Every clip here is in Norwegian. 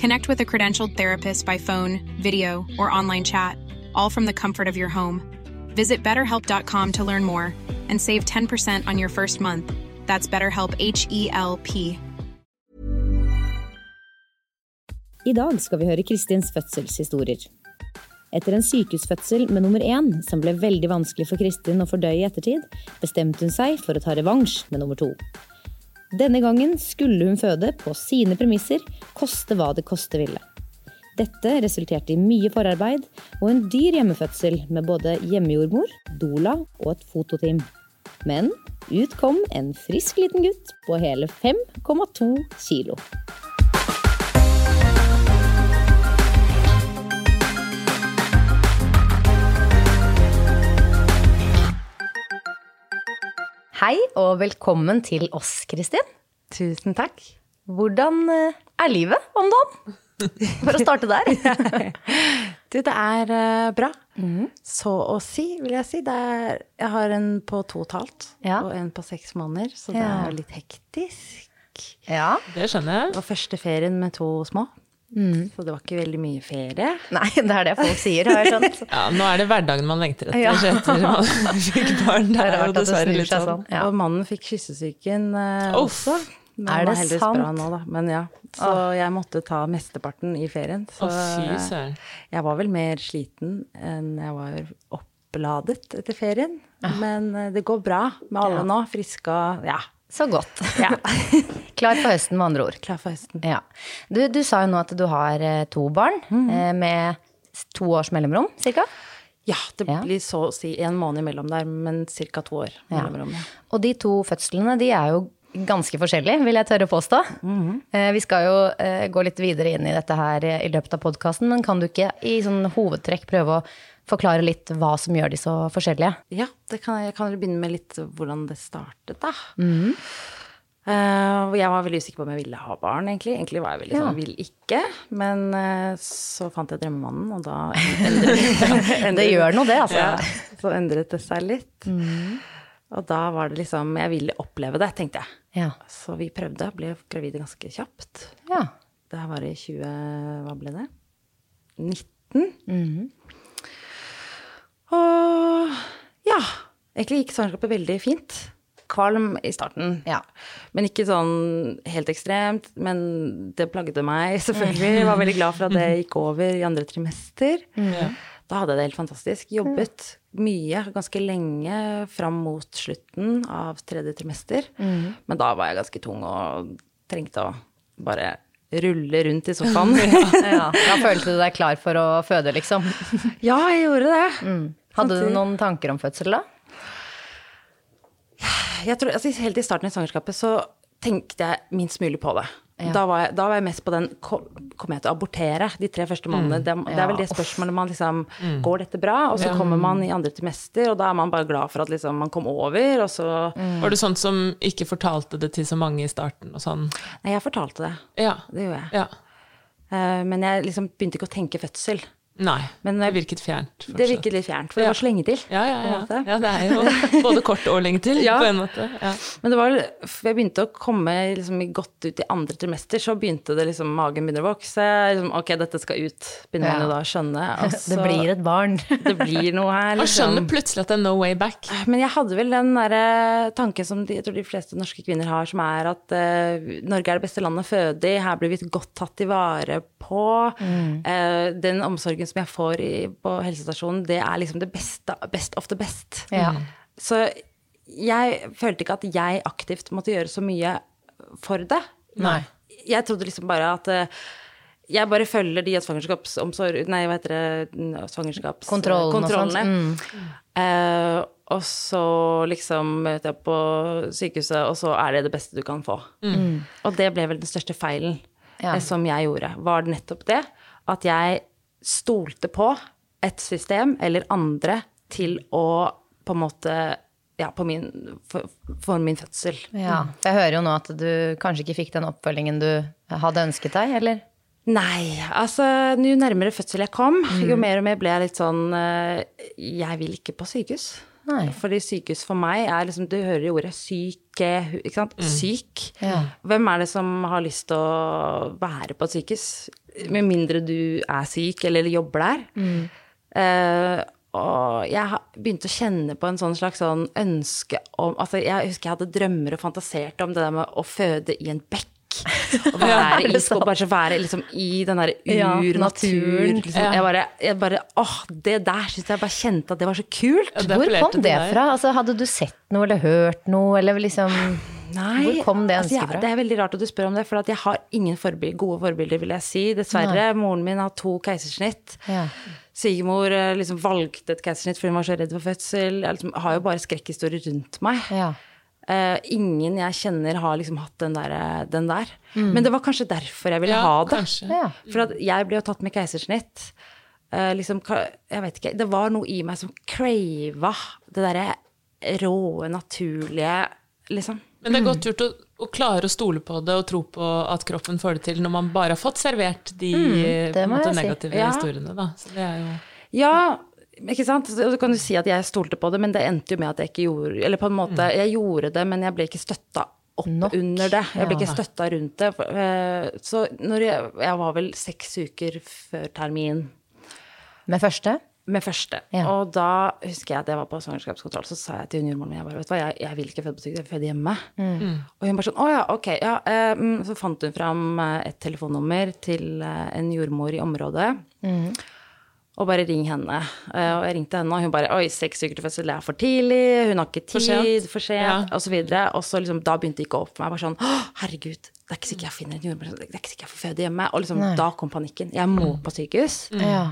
Connect with a credentialed therapist by phone, video, or online chat, all from the comfort of your home. Visit betterhelp.com to learn more and save 10% on your first month. That's BetterHelp H E L P. I dag skal vi høre Kristins fødselshistorier. Etter en sykehusfødsel med nummer én, som ble veldig vanskelig for Kristin å fordøye i ettertid, bestemte hun seg for å ta revansj med nummer to. Denne gangen skulle hun føde på sine premisser, koste hva det koste ville. Dette resulterte i mye forarbeid og en dyr hjemmefødsel med både hjemmejordmor, doula og et fototeam. Men ut kom en frisk liten gutt på hele 5,2 kilo. Hei og velkommen til oss, Kristin. Tusen takk. Hvordan eh, er livet om dagen? For å starte der. Du, det er bra. bra. Så å si, vil jeg si. Det er, jeg har en på to og et halvt Ja. og en på seks måneder, så det Ja. er litt hektisk. Ja. Det skjønner jeg. Og første ferien med to små, så det var ikke veldig mye ferie. Nei, det er det folk sier, har jeg skjønt. Ja, nå er det hverdagen man lengter etter. Ja. Etter man fikk barn. Det Det er jo det dessverre snur litt seg sånn. sånn. Ja. Og mannen fikk kyssesyken uh, også. Men Er det var heldigvis sant? bra nå, da. Men ja. Så jeg måtte ta mesteparten i ferien. Så oh, jeg, jeg var vel mer sliten enn jeg var oppladet etter ferien. Men eh, det går bra med alle nå. Friske og ja, Så godt. Ja. Klar for høsten, med andre ord. klar for høsten. Ja. Du, du sa jo nå at du har eh, to barn mm. med to års mellomrom, cirka. Ja, det Ja. blir så å si en måned imellom der, men ca. to år Ja. Og de to fødslene, de er jo ganske forskjellige, vil jeg tørre å påstå. Eh, Vi skal jo eh, gå litt videre inn i dette her eh, i løpet av podkasten, men kan du ikke i sånn hovedtrekk prøve å forklare litt hva som gjør de så forskjellige? Ja, det kan, jeg kan begynne med litt hvordan det startet, da. Mm. Uh, jeg var veldig usikker på om jeg ville ha barn, egentlig. Egentlig var jeg veldig sånn, vil ikke. Men uh, så fant jeg drømmemannen, og da endret Det gjør noe, det, altså. Ja, så endret det seg litt. Og da var det liksom Jeg ville oppleve det, tenkte jeg. Ja. Så vi prøvde. Ble gravide ganske kjapt. ja. Det her var i 20 Hva ble det? 19. Og ja. Egentlig gikk svangerskapet veldig fint. Kvalm i starten. Ja. Men ikke sånn helt ekstremt. Men det plagde meg, selvfølgelig. Jeg var veldig glad for at det gikk over i andre trimester. Da hadde jeg det helt fantastisk. Jobbet mye, ganske lenge fram mot slutten av tredje trimester. Men da var jeg ganske tung og trengte å bare rulle rundt i sofaen. ja. Da følte du deg klar for å føde, liksom. ja, jeg gjorde det. Hadde du noen tanker om fødsel da? Jeg tror, altså, helt i starten i svangerskapet så tenkte jeg minst mulig på det. Da, var jeg, da var jeg mest på den Kommer jeg til å abortere de tre første månedene? Det, det er vel det spørsmålet man liksom Går dette bra? Og så kommer man i andre trimester, og da er man bare glad for at liksom, man kom over, og så Var du sånn som ikke fortalte det til så mange i starten og sånn? Nei, jeg fortalte det. Ja. Det gjorde jeg. ja. Eh, men jeg liksom begynte ikke å tenke fødsel. Nei, Men det virket fjernt. Det virket litt fjernt, for det Ja. var så lenge til. Ja, ja, på en ja. måte. ja, det er jo både kort og lenge til, Ja. på en måte. Ja. Men det var, jeg begynte å komme liksom, godt ut i andre trimester, så begynte det liksom, magen begynner å vokse. Liksom, ok, dette skal ut, begynner man Ja. jo da å skjønne. og Det blir et barn. det blir noe her, Og skjønner liksom. plutselig at det er no way back. Men jeg hadde vel den derre tanken som de, jeg tror de fleste norske kvinner har, som er at uh, Norge er det beste landet å føde i, her blir vi godt tatt i vare på. Eh, den omsorgen som jeg får i, på helsestasjonen, det er liksom det beste, best of the best. Ja. Så jeg følte ikke at jeg aktivt måtte gjøre så mye for det. Nei. Jeg trodde liksom bare at eh, jeg bare følger de svangerskapsomsorg... Nei, hva heter det? Svangerskapskontrollene. Kontrollen og mm. kontrollene. Eh, og så liksom møter jeg på sykehuset, og så er det det beste du kan få. Og det ble vel den største feilen Ja. eh, som jeg gjorde. Var det nettopp det at jeg stolte på et system eller andre til å på en måte Ja, på min, for, for min fødsel. Ja. Jeg hører jo nå at du kanskje ikke fikk den oppfølgingen du hadde ønsket deg, eller? Nei, altså jo nærmere fødsel jeg kom, jo mer og mer ble jeg litt sånn eh, Jeg vil ikke på sykehus. Nei. Fordi sykehus for meg er liksom Du hører jo ordet syke, ikke sant? Syk. Ja. Hvem er det som har lyst til å være på et sykehus? Med mindre du er syk eller jobber der. Eh, og jeg begynte å kjenne på en sånn slags sånn ønske om Altså, jeg husker jeg hadde drømmer og fantaserte om det der med å føde i en bekk. Å være i skog, bare så være liksom i den derre Ja, ur-natur. naturen. Liksom. Jeg bare, jeg bare Åh, det der syns jeg bare kjente at det var så kult. Ja, Hvor kom det fra? Altså, hadde du sett noe eller hørt noe, eller liksom Nei, Hvor kom det altså, ønsket altså, fra? Det er veldig rart at du spør om det, for at jeg har ingen forbil gode forbilder, vil jeg si. Dessverre. Moren min har to keisersnitt. Ja. Svigermor eh, liksom valgte et keisersnitt fordi hun var så redd for fødsel. Jeg liksom, har jo bare skrekkhistorier rundt meg. Ja. Eh, ingen jeg kjenner har liksom hatt den der. Den der. Men det var kanskje derfor jeg ville Ja, ha det. kanskje. Ja. For at jeg ble jo tatt med keisersnitt. Uh, liksom, jeg vet ikke, det var noe i meg som crava det derre råe, naturlige, liksom. Men det er godt gjort å, å klare å stole på det og tro på at kroppen får det til, når man bare har fått servert de Mm, måte, negative si. Ja. historiene. Da. Så det er jo Ja, ikke sant. Så kan du si at jeg stolte på det, men det endte jo med at jeg ikke gjorde Eller på en måte, jeg gjorde det, men jeg ble ikke støtta opp Nok. under det. Jeg ble Ja. ikke støtta rundt det. Eh, Så når jeg, jeg var vel seks uker før termin Med første? med første, Ja. og da husker jeg at jeg var på svangerskapskontroll, så sa jeg til hun jordmoren min jeg bare, vet du hva, jeg, jeg vil ikke føde på sykehus, jeg vil føde hjemme. Og hun bare sånn, å ja, ok, ja. eh, mm, Så fant hun fram eh, et telefonnummer til en jordmor i området. Og bare ring henne. Eh, Og jeg ringte henne, og hun bare Oi, seks uker til fødsel, det er for tidlig. Hun har ikke tid, For sent. for sent, Ja. og så videre. Og så liksom, da begynte det ikke opp for meg. Bare sånn Å, herregud, det er ikke sikkert jeg finner en jordmor. Det er ikke sikkert jeg får føde hjemme. Og liksom, da kom panikken. Jeg må på sykehus. Ja.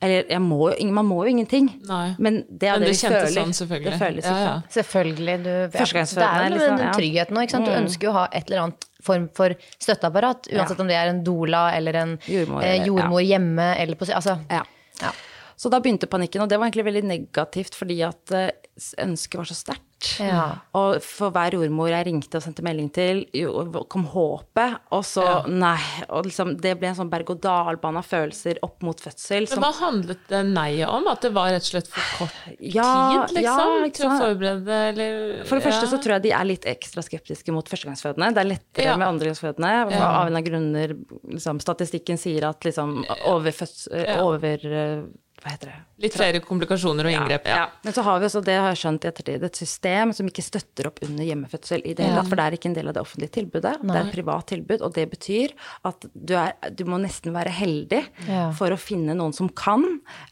Eller jeg må, jo- man må jo ingenting. Nei. Men det er Men det, det vi føler. sånn, selvfølgelig. Det føles Ja, ja. sånn. Selvfølgelig. Du, ja, Førstegangsfødende, det er jo liksom, den tryggheten nå. Ikke sant? Du ønsker jo å ha et eller annet form for støtteapparat, uansett om det er en doula eller en Jordmor, eh, ja. jordmor hjemme eller på Altså, Ja. Ja. Så da begynte panikken, og det var egentlig veldig negativt fordi at eh, ønsket var så sterkt. Ja. Og for hver jordmor jeg ringte og sendte melding til, kom håpet, og så nei. Og liksom, det ble en sånn berg-og-dal-bane av følelser opp mot fødsel. Men som- hva handlet det nei om? At det var rett og slett for kort Ja, tid, liksom? ja, til å forberede, eller For det første så tror jeg de er litt ekstra skeptiske mot førstegangsfødende. Det er lettere Ja. med andregangsfødende. Ja. Av en av grunner liksom, Statistikken sier at liksom overfødsel Ja. Over... Hva heter det? Litt flere komplikasjoner og inngrep. Ja. Men så har vi også, det har jeg skjønt i ettertid, et system som ikke støtter opp under hjemmefødsel i det hele tatt. For det er ikke en del av det offentlige tilbudet. Det er et privat tilbud, og det betyr at du, er, du må nesten være heldig Ja. for å finne noen som kan,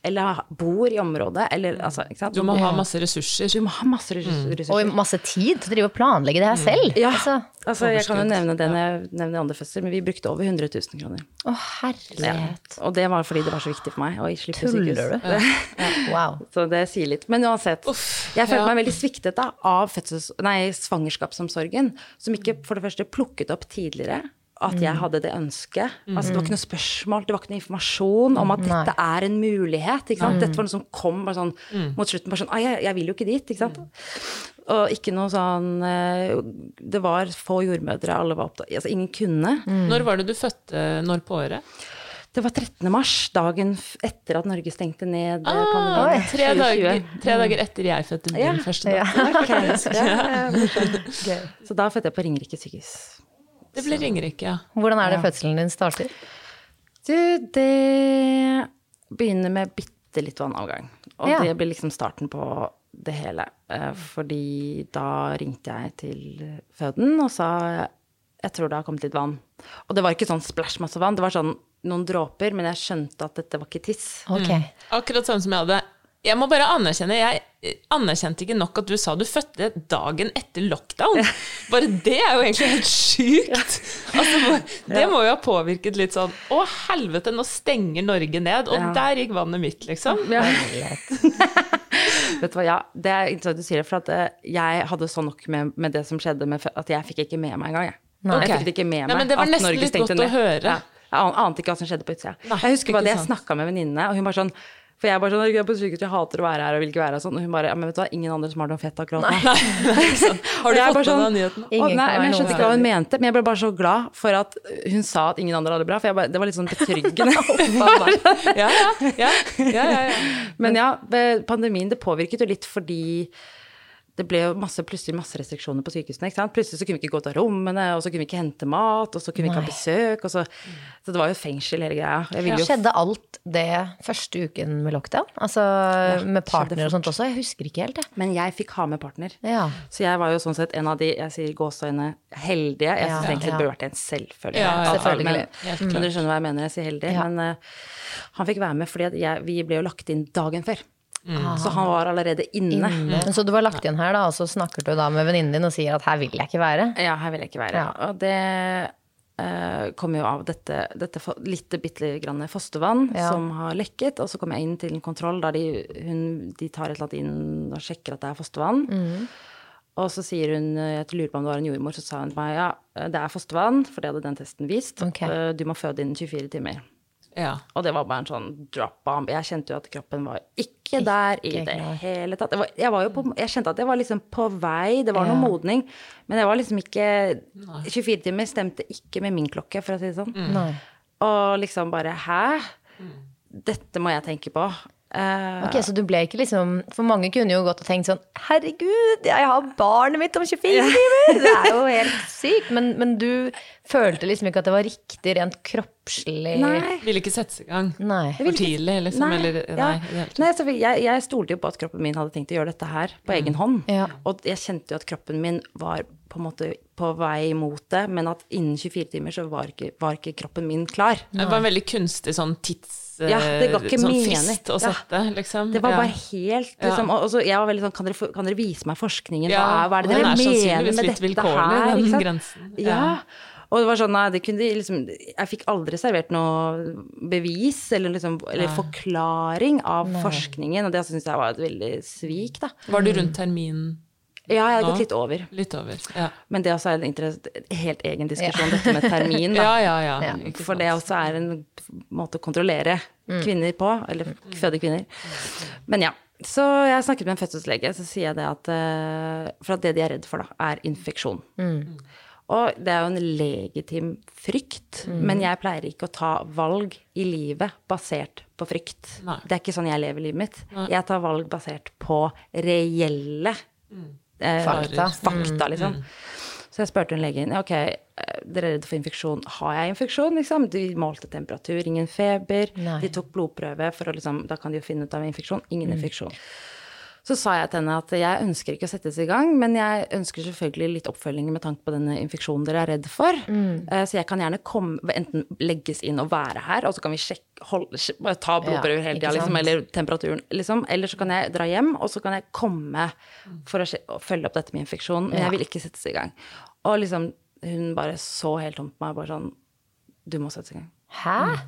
eller bor i området, eller altså ikke sant? Du må ha masse ressurser. Du må ha masse ressurser. ressurser. Og masse tid til å drive og planlegge det her selv. Ja, Altså, altså, jeg kan jo nevne det når jeg nevner andre fødsler, men vi brukte over 100 000 kroner. å, herlighet. Og det var fordi det var så viktig for meg å slippe Tuller sykehus. Ja. Wow. Så det sier litt. Men uansett, jeg følte ja. meg veldig sviktet da, av fødsels, nei, svangerskapsomsorgen, som ikke for det første plukket opp tidligere at Mm. jeg hadde det ønsket. Altså, det var ikke noe spørsmål, det var ikke noe informasjon om at Nei. dette er en mulighet. Ikke sant? Dette var noe som kom bare sånn, Mm. mot slutten. Bare sånn, ah, jeg, jeg vil jo ikke dit. Ikke sant? Og ikke noe sånn eh, Det var få jordmødre, alle var opptatt Altså, ingen kunne. Mm. Når var det du fødte? Når på året? Det var 13. mars, dagen etter at Norge stengte ned eh, Ah, pandemien. tre, dager, tre dager etter jeg fødte min Ja. første. Ok, ja, ja. Så da fødte jeg på Ringerike sykehus. Det ble Ringerike, ja. Hvordan er det fødselen din starter? Du, det begynner med bitte litt vannavgang. Og Ja. det blir liksom starten på det hele. Eh, Fordi da ringte jeg til føden og sa jeg tror det har kommet litt vann. Og det var ikke sånn splash masse vann, det var sånn noen dråper, men jeg skjønte at dette var ikke tiss. Ok. Akkurat sånn som jeg hadde Jeg må bare anerkjenne, jeg anerkjente ikke nok at du sa du fødte dagen etter lockdown. Bare det er jo egentlig helt sjukt. Altså, det må jo ha påvirket litt sånn Å, helvete, nå stenger Norge ned. Og Ja. der gikk vannet mitt, liksom. Ja. Vet du hva, ja, det er interessant du sier det, for at eh, jeg hadde så nok med, med det som skjedde, med, at jeg fikk ikke med meg engang, jeg. Nei. Jeg fikk det ikke med meg Nei, men det var nesten litt godt godt å høre. Ja. Jeg an- ante ikke hva som skjedde på utsida. Jeg husker bare det, jeg snakka med venninnene, og hun bare sånn for jeg bare sånn, jeg er på sykehus, jeg hater å være her og vil ikke være her sånn. Og hun bare, ja, men vet du hva, ingen andre som har det noe fett akkurat nå. Har Og du jeg fått bare med sånn, deg nyheten? Å, nei, men jeg skjønte ikke hva hun mente, men jeg ble bare så glad for at hun sa at ingen andre hadde det bra, for jeg bare, det var litt sånn betryggende. Ja, ja, ja, ja, ja, ja. Men ja, pandemien det påvirket jo litt fordi det ble jo masse, plutselig masse restriksjoner på sykehusene. ikke sant? Plutselig så kunne vi ikke gå til rommene, og så kunne vi ikke hente mat, og så kunne vi ikke ha besøk. og Så, så det var jo fengsel, hele greia. Jeg ville jo Skjedde alt det første uken med lockdown? Altså med partner og sånt også? Jeg husker ikke helt, jeg. Men jeg fikk ha med partner. Ja. Så jeg var jo sånn sett en av de jeg sier gåseøyne heldige. Jeg Ja, syns egentlig ja. det burde vært en selvfølge. Ja, ja, selvfølgelig. Men, men dere skjønner hva jeg mener jeg sier heldig. Ja. Men uh, han fikk være med fordi jeg, vi ble jo lagt inn dagen før. Mm. Så han var allerede inne. Men Så du var lagt inn her, da, og så snakker du da med venninnen din og sier at her vil jeg ikke være? Ja, her vil jeg ikke være. Ja. Og det uh, kommer jo av dette, dette lite bitte grann fostervann Ja. som har lekket. Og så kommer jeg inn til en kontroll der de, hun, de tar et eller annet inn og sjekker at det er fostervann. Mm. Og så sier hun, jeg lurer på om det var en jordmor, så sa hun til meg ja, det er fostervann, for det hadde den testen vist. Okay. Eh, Du må føde innen 24 timer. Ja. Og det var bare en sånn drop bomb. Jeg kjente jo at kroppen var ikke der i det klar. hele tatt. Var, jeg, var jo på, jeg kjente at jeg var liksom på vei, det var noe modning. Men jeg var liksom ikke 24 timer stemte ikke med min klokke, for å si det sånn. Mm. Og liksom bare hæ? Dette må jeg tenke på. Eh, Ok, Så du ble ikke liksom For mange kunne jo godt ha tenkt sånn Herregud, jeg har barnet mitt om 24 timer! Det er jo helt sykt. Men, men du følte liksom ikke at det var riktig rent kroppslig? Nei. Ville ikke sette seg i gang. Nei. For tidlig, liksom. Nei, Eller, nei, tatt. nei så jeg, jeg stolte jo på at kroppen min hadde tenkt å gjøre dette her på egen hånd. Ja. Og jeg kjente jo at kroppen min var på en måte på vei mot det, men at innen 24 timer så var ikke, var ikke kroppen min klar. Det var en veldig kunstig sånn tids... Ja, det ga ikke sånn frist å Ja. sette, liksom. Det var bare helt liksom, og, og så jeg var veldig sånn, kan dere, kan dere vise meg forskningen? Ja, hva, hva er det dere er mener med dette her? den grensen. Ja. Ja. Og det var sånn, nei, det kunne de liksom Jeg fikk aldri servert noe bevis eller, liksom, eller forklaring av forskningen, og det syns jeg var et veldig svik, da. Var du rundt termin Ja, jeg har gått litt over. litt over? Ja, Men det også er en helt egen diskusjon, dette med termin. Da. ja, ja. ja. Ja. For det også er en måte å kontrollere kvinner på, eller føde kvinner. Men ja. Så jeg snakket med en fødselslege, så sier jeg det at eh, For at det de er redd for, da, er infeksjon. Og det er jo en legitim frykt, men jeg pleier ikke å ta valg i livet basert på frykt. Nei. Det er ikke sånn jeg lever livet mitt. Jeg tar valg basert på reelle eh, Fakta. fakta liksom. Så jeg spurte hun legen ok, eh, dere er redd for infeksjon. Har jeg infeksjon? Liksom? De målte temperatur, ingen feber. Nei. De tok blodprøve, for å liksom, da kan de jo finne ut av infeksjon. Ingen infeksjon. Så sa jeg til henne at jeg ønsker ikke å settes i gang, men jeg ønsker selvfølgelig litt oppfølging med tanke på denne infeksjonen dere er redd for. Eh, Så jeg kan gjerne komme, enten legges inn og være her, og så kan vi sjekke, holde, ta blodprøver hele ikke tida, liksom, eller temperaturen, liksom. Eller så kan jeg dra hjem, og så kan jeg komme for å, sje- følge opp dette med infeksjon, men Ja. jeg vil ikke settes i gang. Og liksom, hun bare så helt tomt på meg, bare sånn Du må settes i gang. Hæ? Og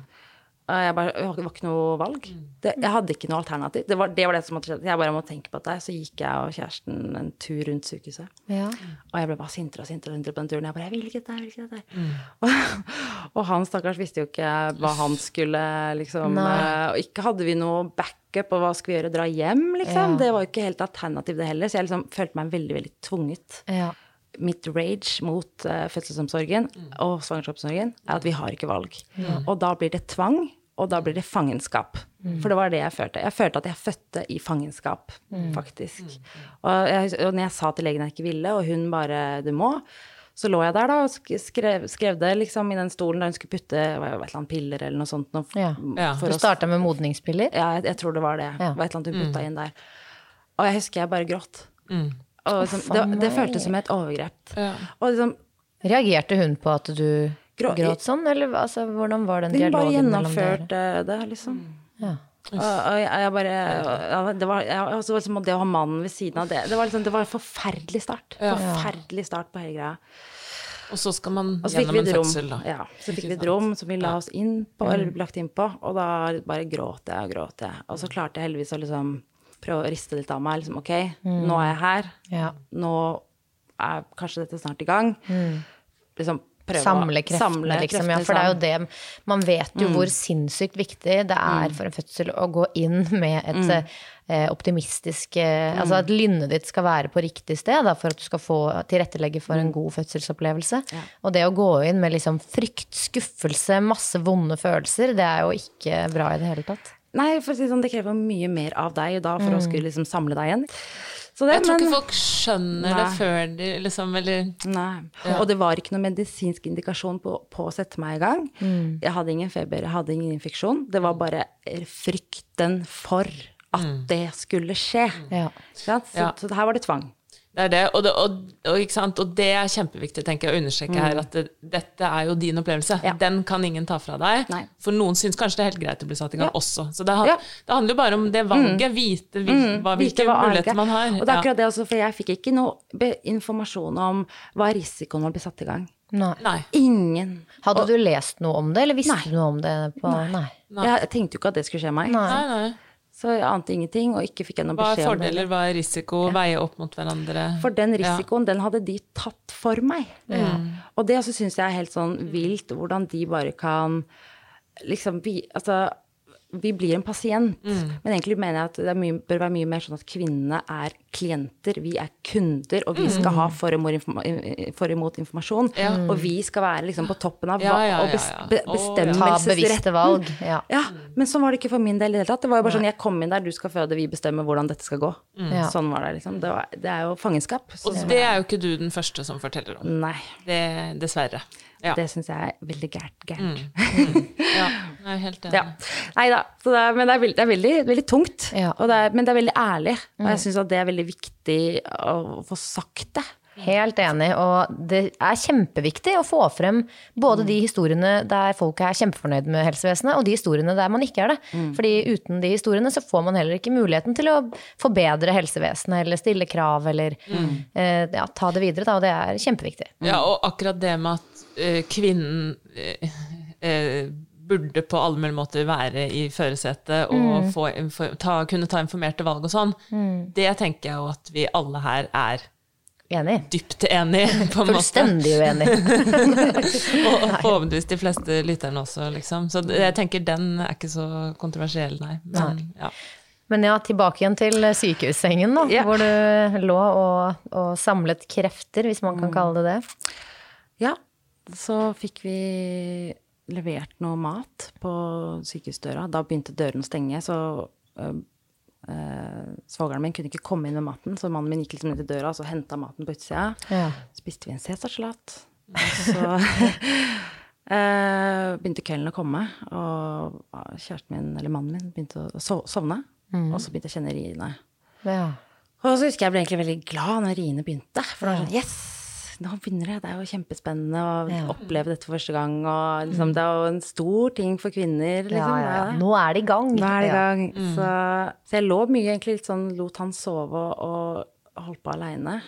jeg bare, det var ikke noe valg. Det, jeg hadde ikke noe alternativ. Det var det, var det som hadde skjedd. Jeg bare må tenke på dette. Så gikk jeg og kjæresten en tur rundt sykehuset. Ja. Og jeg ble bare sintere og sintere og sintere på den turen. Jeg bare, jeg vil ikke dette, jeg vil ikke dette. Og, og han stakkars visste jo ikke hva han skulle liksom Nei. eh, Og ikke hadde vi noe backup, og hva skal vi gjøre, dra hjem, liksom? Ja. Det var jo ikke helt alternativ, det heller. Så jeg liksom følte meg veldig, veldig tvunget. Ja. Mitt rage mot uh, fødselsomsorgen og svangerskapsomsorgen er at vi har ikke valg. Og da blir det tvang, og da blir det fangenskap. For det var det jeg følte. Jeg følte at jeg fødte i fangenskap, faktisk. Og, jeg, og når jeg sa til legen jeg ikke ville, og hun bare 'du må', så lå jeg der da og skrev, skrev det liksom i den stolen der hun skulle putte hva- et eller annet piller eller noe sånt. Noe, Ja. Ja. Du starta med modningspiller. ja, jeg, jeg tror det var det. Ja. Det var et eller annet hun putta inn der. Og jeg husker jeg bare gråt. Mm. Og liksom, det, det føltes som et overgrep. Ja. Og liksom, Reagerte hun på at du Grå- gråt sånn, eller altså, hvordan var den dialogen bare gjennomførte det, liksom. Ja. Og, og jeg, jeg bare ja, Det var jeg, liksom, det å ha mannen ved siden av det Det var liksom, det var en forferdelig start. Ja. Forferdelig start på hele greia. Og så skal man gjennom en fødsel, da. Ja, så fikk vi et rom som vi la oss inn på, Mm. eller lagt inn på, og da bare gråt jeg og gråt jeg. Og så klarte jeg heldigvis å liksom prøve å riste litt av meg. Liksom, ok, Mm. nå er jeg her. Ja. Nå er kanskje dette snart i gang. Liksom prøve Samle kreftene, samle liksom. kreftene Ja, for det er jo det Man vet jo hvor sinnssykt viktig det er for en fødsel å gå inn med et eh, optimistisk eh, Altså at lynnet ditt skal være på riktig sted da, for at du skal få tilrettelegge for en god fødselsopplevelse. Og det å gå inn med liksom frykt, skuffelse, masse vonde følelser, det er jo ikke bra i det hele tatt. Nei, for å si det sånn, det krever mye mer av deg da for å skulle liksom samle deg igjen. Så det, Jeg tror men- ikke folk skjønner det før de liksom Eller Nei. Og det var ikke noen medisinsk indikasjon på, på å sette meg i gang. Jeg hadde ingen feber, jeg hadde ingen infeksjon. Det var bare frykten for at det skulle skje. Ja. Så, Ja. så her var det tvang. Det er det, og det, og, og, ikke sant? og det er kjempeviktig tenker jeg, å understreke her, at det, dette er jo din opplevelse. Ja. Den kan ingen ta fra deg. Nei. For noen syns kanskje det er helt greit å bli satt i gang Ja. også. Så det, Ja. det handler jo bare om det valget, vite hvil, hva, Vite hvilke hva muligheter man har. Og det er akkurat det også, for jeg fikk ikke noe informasjon om hva risikoen var å bli satt i gang. Nei. Nei. Ingen. Hadde du lest noe om det, eller visste du noe om det på Nei. Nei. Jeg tenkte jo ikke at det skulle skje meg. Nei. Nei, nei. Så jeg ante ingenting, og ikke fikk jeg noen beskjed om det. Hva er fordeler, hva er risiko, veie opp mot hverandre. For den risikoen, den hadde de tatt for meg. Og det altså, syns jeg er helt sånn vilt, hvordan de bare kan liksom Altså, vi blir en pasient, men egentlig mener jeg at det er mye, bør være mye mer sånn at kvinnene er klienter, vi er kunder, og vi skal ha for og, mot informa- for og imot informasjon. Og vi skal være liksom på toppen av Ja, ja, og ja, ja. be, ja. Bestemmelsesretten. valg. Ja. Ja, men sånn var det ikke for min del i det hele tatt. Det var jo bare sånn, jeg kom inn der, du skal føde, vi bestemmer hvordan dette skal gå. Mm. Sånn var det liksom. Det, var, det er jo fangenskap. Og det er jo ikke du den første som forteller om. nei, Det, dessverre. Ja. det syns jeg er veldig gærent. gærent. ja. Jeg er helt enig. Ja. Nei da. det er- Men det er veldig, det er veldig, veldig tungt. Ja. Og det er, men det er veldig ærlig. Og jeg syns det er veldig viktig å få sagt det. Helt enig, og det er kjempeviktig å få frem både de historiene der folk er kjempefornøyd med helsevesenet, og de historiene der man ikke er det. Fordi uten de historiene så får man heller ikke muligheten til å forbedre helsevesenet eller stille krav eller eh, ja, ta det videre, da, og det er kjempeviktig. Ja, og akkurat det med at kvinnen eh, eh, burde på alle mulige måter være i førersetet og få, info- ta, kunne ta informerte valg og sånn, det tenker jeg jo at vi alle her er Enig. dypt enig på en måte. Fullstendig uenig. Og forhåpentligvis de fleste lytterne også, liksom. Så jeg tenker den er ikke så kontroversiell, nei. Men, ja. Men ja, tilbake igjen til sykehussengen, da, Ja. hvor du lå og, og samlet krefter, hvis man kan kalle det det. Ja. Så fikk vi levert noe mat på sykehusdøra. Da begynte døren å stenge, så øh, øh, svogeren min kunne ikke komme inn med maten, så mannen min gikk liksom ned til døra og så henta maten på utsida. Ja. spiste vi en cæsarsalat. Og så øh, begynte kvelden å komme, og kjæresten min, eller mannen min, begynte å so- sovne. Og så begynte jeg å kjenne riene. Ja. Og så husker jeg ble egentlig veldig glad når riene begynte. For da var sånn Yes! Nå begynner det. Det er jo kjempespennende å Ja. oppleve dette for første gang. Og liksom, det er jo en stor ting for kvinner. Liksom, Ja, ja. Nå er det i gang. Nå er det i gang. Så, så jeg lå mye egentlig litt sånn, lot han sove og, og holdt på aleine.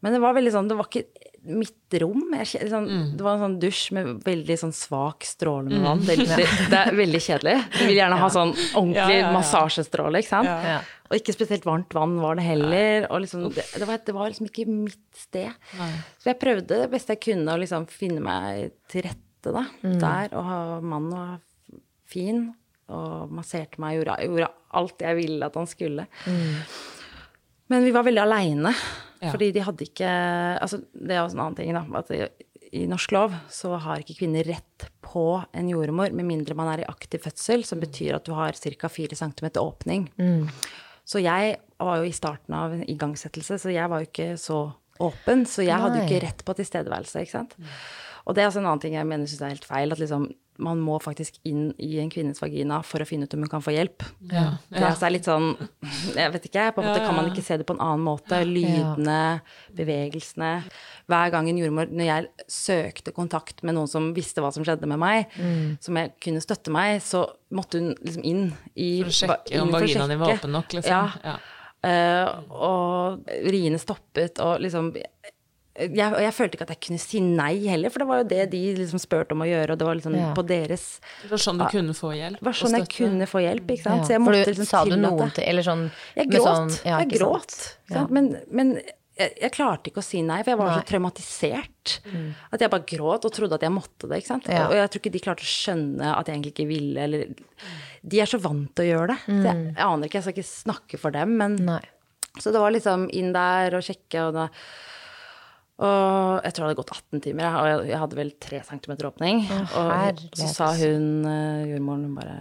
Men det var veldig sånn, det var ikke mitt rom. Jeg, sånn, mm. Det var en sånn dusj med veldig sånn svak stråle med vann. Det, det, det er veldig kjedelig. Du vil gjerne ha sånn ordentlig Ja, ja, ja. massasjestråle, ikke sant? Ja. Og ikke spesielt varmt vann var det heller. Og liksom, det, det, var, det var liksom ikke mitt sted. Så jeg prøvde det beste jeg kunne å liksom finne meg til rette da, der. Og ha mannen var fin og masserte meg gjorde, gjorde alt jeg ville at han skulle. Men vi var veldig aleine, Ja. fordi de hadde ikke Altså, det er også en annen ting, da. At i, norsk lov så har ikke kvinner rett på en jordmor med mindre man er i aktiv fødsel, som betyr at du har ca. 4 cm åpning. Så jeg var jo i starten av en igangsettelse, så jeg var jo ikke så åpen. Så jeg hadde jo ikke rett på tilstedeværelse, ikke sant. Og det er også en annen ting jeg mener synes er helt feil, at liksom man må faktisk inn i en kvinnes vagina for å finne ut om hun kan få hjelp. Ja. Det er, er litt sånn Jeg vet ikke, på en måte kan man ikke se det på en annen måte. Lydene, bevegelsene. Hver gang en jordmor Når jeg søkte kontakt med noen som visste hva som skjedde med meg, Mm. som jeg kunne støtte meg, så måtte hun liksom inn i For å sjekke om vaginaen din var åpen nok, liksom. Ja. Ja. Uh, og riene stoppet, og liksom jeg, jeg følte ikke at jeg kunne si nei heller, for det var jo det de liksom spurte om å gjøre, og det var liksom Ja. på deres Det var sånn du kunne få hjelp. Det var sånn jeg kunne få hjelp, ikke sant. Ja. Så jeg måtte du, liksom sa du noen til Eller sånn Jeg gråt. sånn- ja, jeg gråt. Men, men jeg, jeg klarte ikke å si nei, for jeg var Nei. så traumatisert. At jeg bare gråt og trodde at jeg måtte det. ikke sant? Ja. Og jeg tror ikke de klarte å skjønne at jeg egentlig ikke ville, eller De er så vant til å gjøre det. Så jeg, jeg aner ikke, jeg skal ikke snakke for dem, men Nei. Så det var liksom inn der og sjekke, og da og jeg tror det hadde gått 18 timer, og jeg, jeg hadde vel 3 cm åpning. og så sa hun, eh, jordmoren, hun bare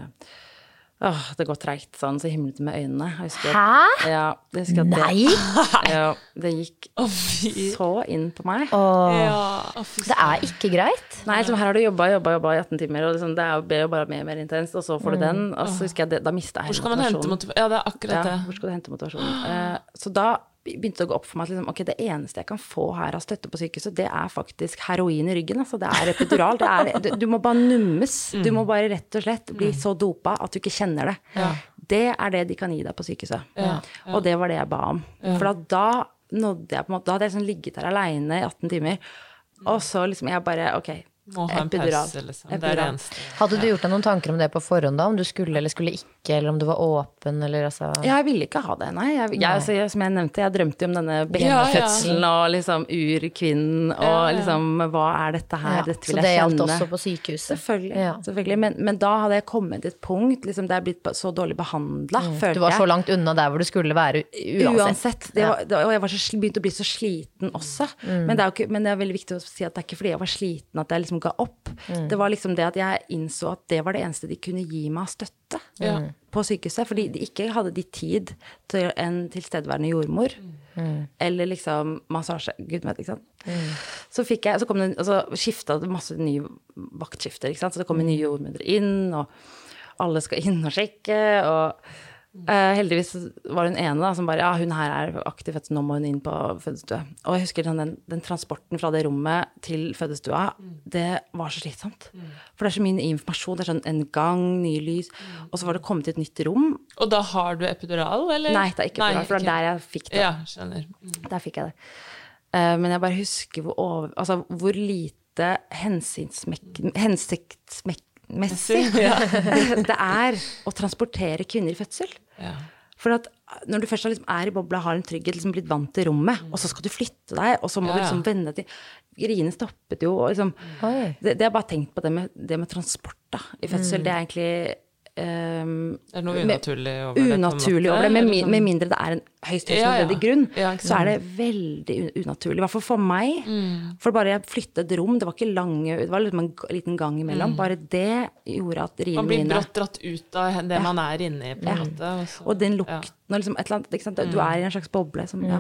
Åh, det går treigt, sånn, så himlet hun med øynene. Jeg at- Hæ? Ja, Nei! Det, ja, det gikk så inn på meg. Åh, Ja, det er ikke greit. Nei, liksom, her har du jobba, jobba, jobba i 18 timer, og liksom, det er jo- bare mer og mer intenst, og så får du den, og så husker jeg det, da mista jeg Hvor skal man hente motivasjon? Ja, det er akkurat Ja, det. hvor skal du hente motivasjonen? Uh, så da begynte å gå opp for meg at liksom, okay, det eneste jeg kan få her av støtte på sykehuset, det er faktisk heroin i ryggen. Altså, det er epidural. Det er, du, du må bare nummes. Du må bare rett og slett bli så dopa at du ikke kjenner det. Det er det de kan gi deg på sykehuset. Ja, Og det var det jeg ba om. For da, da nådde jeg på en måte Da hadde jeg liksom ligget der aleine i 18 timer, og så liksom jeg bare Ok, Må ha en epidural. pause, liksom. Det er det eneste. Hadde du gjort deg noen tanker om det på forhånd, da? Om du skulle eller skulle ikke, eller om du var åpen, eller altså Jeg ville ikke ha det, nei. Jeg, jeg, altså, jeg, som jeg nevnte, jeg drømte jo om denne Ja, ja. og liksom urkvinnen og Ja, ja. liksom Hva er dette her? Ja, Dette Så det gjaldt også på sykehuset? Selvfølgelig. Ja. selvfølgelig. Men, men da hadde jeg kommet til et punkt liksom, der jeg blitt så dårlig behandla, følte jeg. Du var så langt unna der hvor du skulle være uansett. Uansett. Det var, det, og jeg var så, begynte å bli så sliten også. Mm. Men, det er jo ikke, men det er veldig viktig å si at det er ikke fordi jeg var sliten at jeg liksom ga opp. Mm. Det var liksom det at jeg innså at det var det eneste de kunne gi meg av støtte Ja. på sykehuset. Fordi de ikke hadde de tid til en tilstedeværende jordmor. Eller liksom massasje. Gud vet, ikke sant. Så fikk jeg, så kom det, og så skifta det masse nye vaktskifter, ikke sant. Så det kom nye jordmødre inn, og alle skal inn og sjekke. og eh, heldigvis var hun ene da, som bare Ja, hun her er aktiv fødsel, nå må hun inn på fødestue. Og jeg husker den, den transporten fra det rommet til fødestua, det var så slitsomt. For det er så mye informasjon. Det er sånn en gang, nye lys. Og så var det kommet til et nytt rom. Og da har du epidural, eller? Nei, det er ikke epidural, for det er der jeg fikk det. Ja, skjønner. Mm. Der fikk jeg det. Uh, men jeg bare husker hvor, over, altså, hvor lite hensiktsmessig det er å transportere kvinner i fødsel. Ja. For at når du først liksom, er i bobla, har en trygghet, liksom blitt vant til rommet, og så skal du flytte deg, og så må Ja, du liksom vende til Riene stoppet jo, og liksom det, det har bare tenkt på det med, det med transport da, i fødsel. Det er egentlig ehm, Det er noe unaturlig over det. unaturlig over det, med, sånn. med mindre det er en høyst Ja, ja. grunn, Ja, så er det veldig unaturlig. I hvert fall for meg. Mm. For bare jeg flyttet et rom, det var ikke lange, det var liksom en liten gang imellom, bare det gjorde at riene mine Man blir mine brått dratt ut av det man er inne i, på en Ja. måte. Og, så, Og den lukten og liksom et eller annet, ikke sant? Du Mm. er i en slags boble som ja.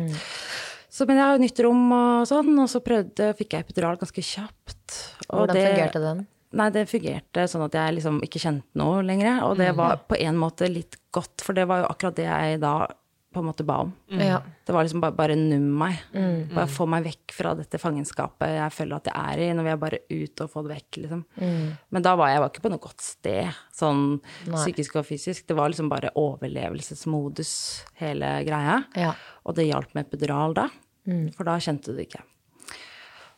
Så, men jeg har jo nytt rom og sånn, og så prøvde, fikk jeg epidural ganske kjapt. Og Hvordan det- fungerte den? Nei, det fungerte sånn at jeg liksom ikke kjente noe lenger. Og Mm. det var på en måte litt godt, for det var jo akkurat det jeg da på en måte ba om. Ja. Det var liksom bare, bare num meg. Mm. Bare få meg vekk fra dette fangenskapet jeg føler at jeg er i. Nå vil jeg bare ut og få det vekk, liksom. Mm. Men da var jeg var ikke på noe godt sted, sånn Nei. psykisk og fysisk. Det var liksom bare overlevelsesmodus, hele greia. Ja. Og det hjalp med epidural da, Mm. for da kjente du det ikke.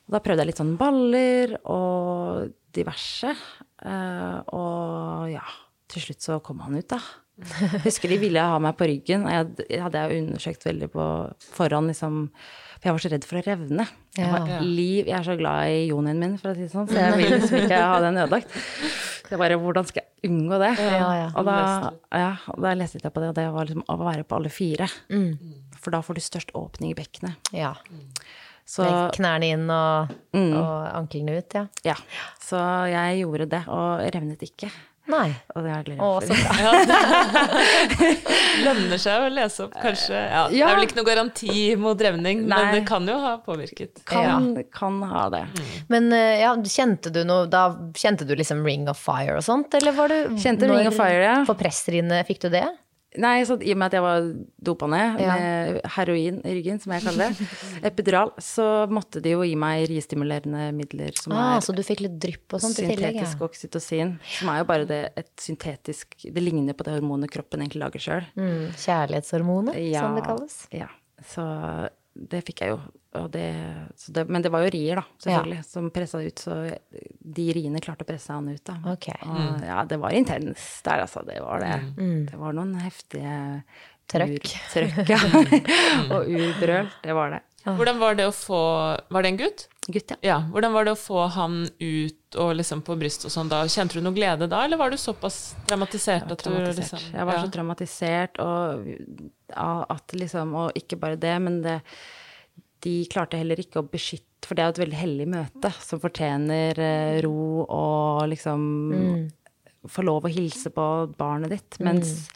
Og da prøvde jeg litt sånn baller og diverse. eh, og ja, til slutt så kom han ut, da. Husker de ville ha meg på ryggen. og Jeg, jeg hadde jeg undersøkt veldig på forhånd, liksom. For jeg var så redd for å revne. Jeg, Ja. var, liv, jeg er så glad i jonien min, for å si det sånn, så jeg vil liksom ikke ha den ødelagt. Så jeg bare, hvordan skal jeg unngå det? Ja, ja. Og da, ja, og da leste jeg på det, og det var liksom å være på alle fire. Mm. For da får du størst åpning i bekkenet. ja. Så Med knærne inn og, Mm. og anklene ut, ja. ja. Så jeg gjorde det, og revnet ikke. Nei. Og det er jeg glad for. Lønner seg å lese opp, kanskje. Ja, Det er vel ikke noe garanti mot revning, Nei. men det kan jo ha påvirket. Kan, kan ha det. Men eh, ja, kjente du noe Da kjente du liksom Ring of Fire og sånt, eller var du Kjente Ring of Fire, ja. For presstrinnet fikk du det? Nei, så i og med at jeg var dopa ned Ja. med heroin i ryggen, som jeg kaller det, epidural, så måtte de jo gi meg ristimulerende midler som Ah, er så du fikk litt drypp og sånt i tillegg? Ja. syntetisk oksytocin. Som er jo bare det, et syntetisk Det ligner på det hormonet kroppen egentlig lager sjøl. Mm, kjærlighetshormonet, som det kalles. Ja. Så det fikk jeg jo. Det, så det, men det var jo rier, da, selvfølgelig, som pressa ut. Så de riene klarte å presse han ut, da. Okay. Og ja, det var intenst der, altså. Det var det. Det var noen heftige Trøkk. Trøkk, ja. og urbrøl. Det var det. Hvordan var det å få Var det en gutt? Gutt, ja. Ja. Hvordan var det å få han ut og liksom på brystet og sånn da? Kjente du noe glede da, eller var du såpass traumatisert Jeg var, traumatisert. liksom Jeg var ja. så traumatisert, og at liksom Og ikke bare det, men det De klarte heller ikke å beskytte For det er jo et veldig hellig møte som fortjener eh, ro og liksom Få lov å hilse på barnet ditt. Mens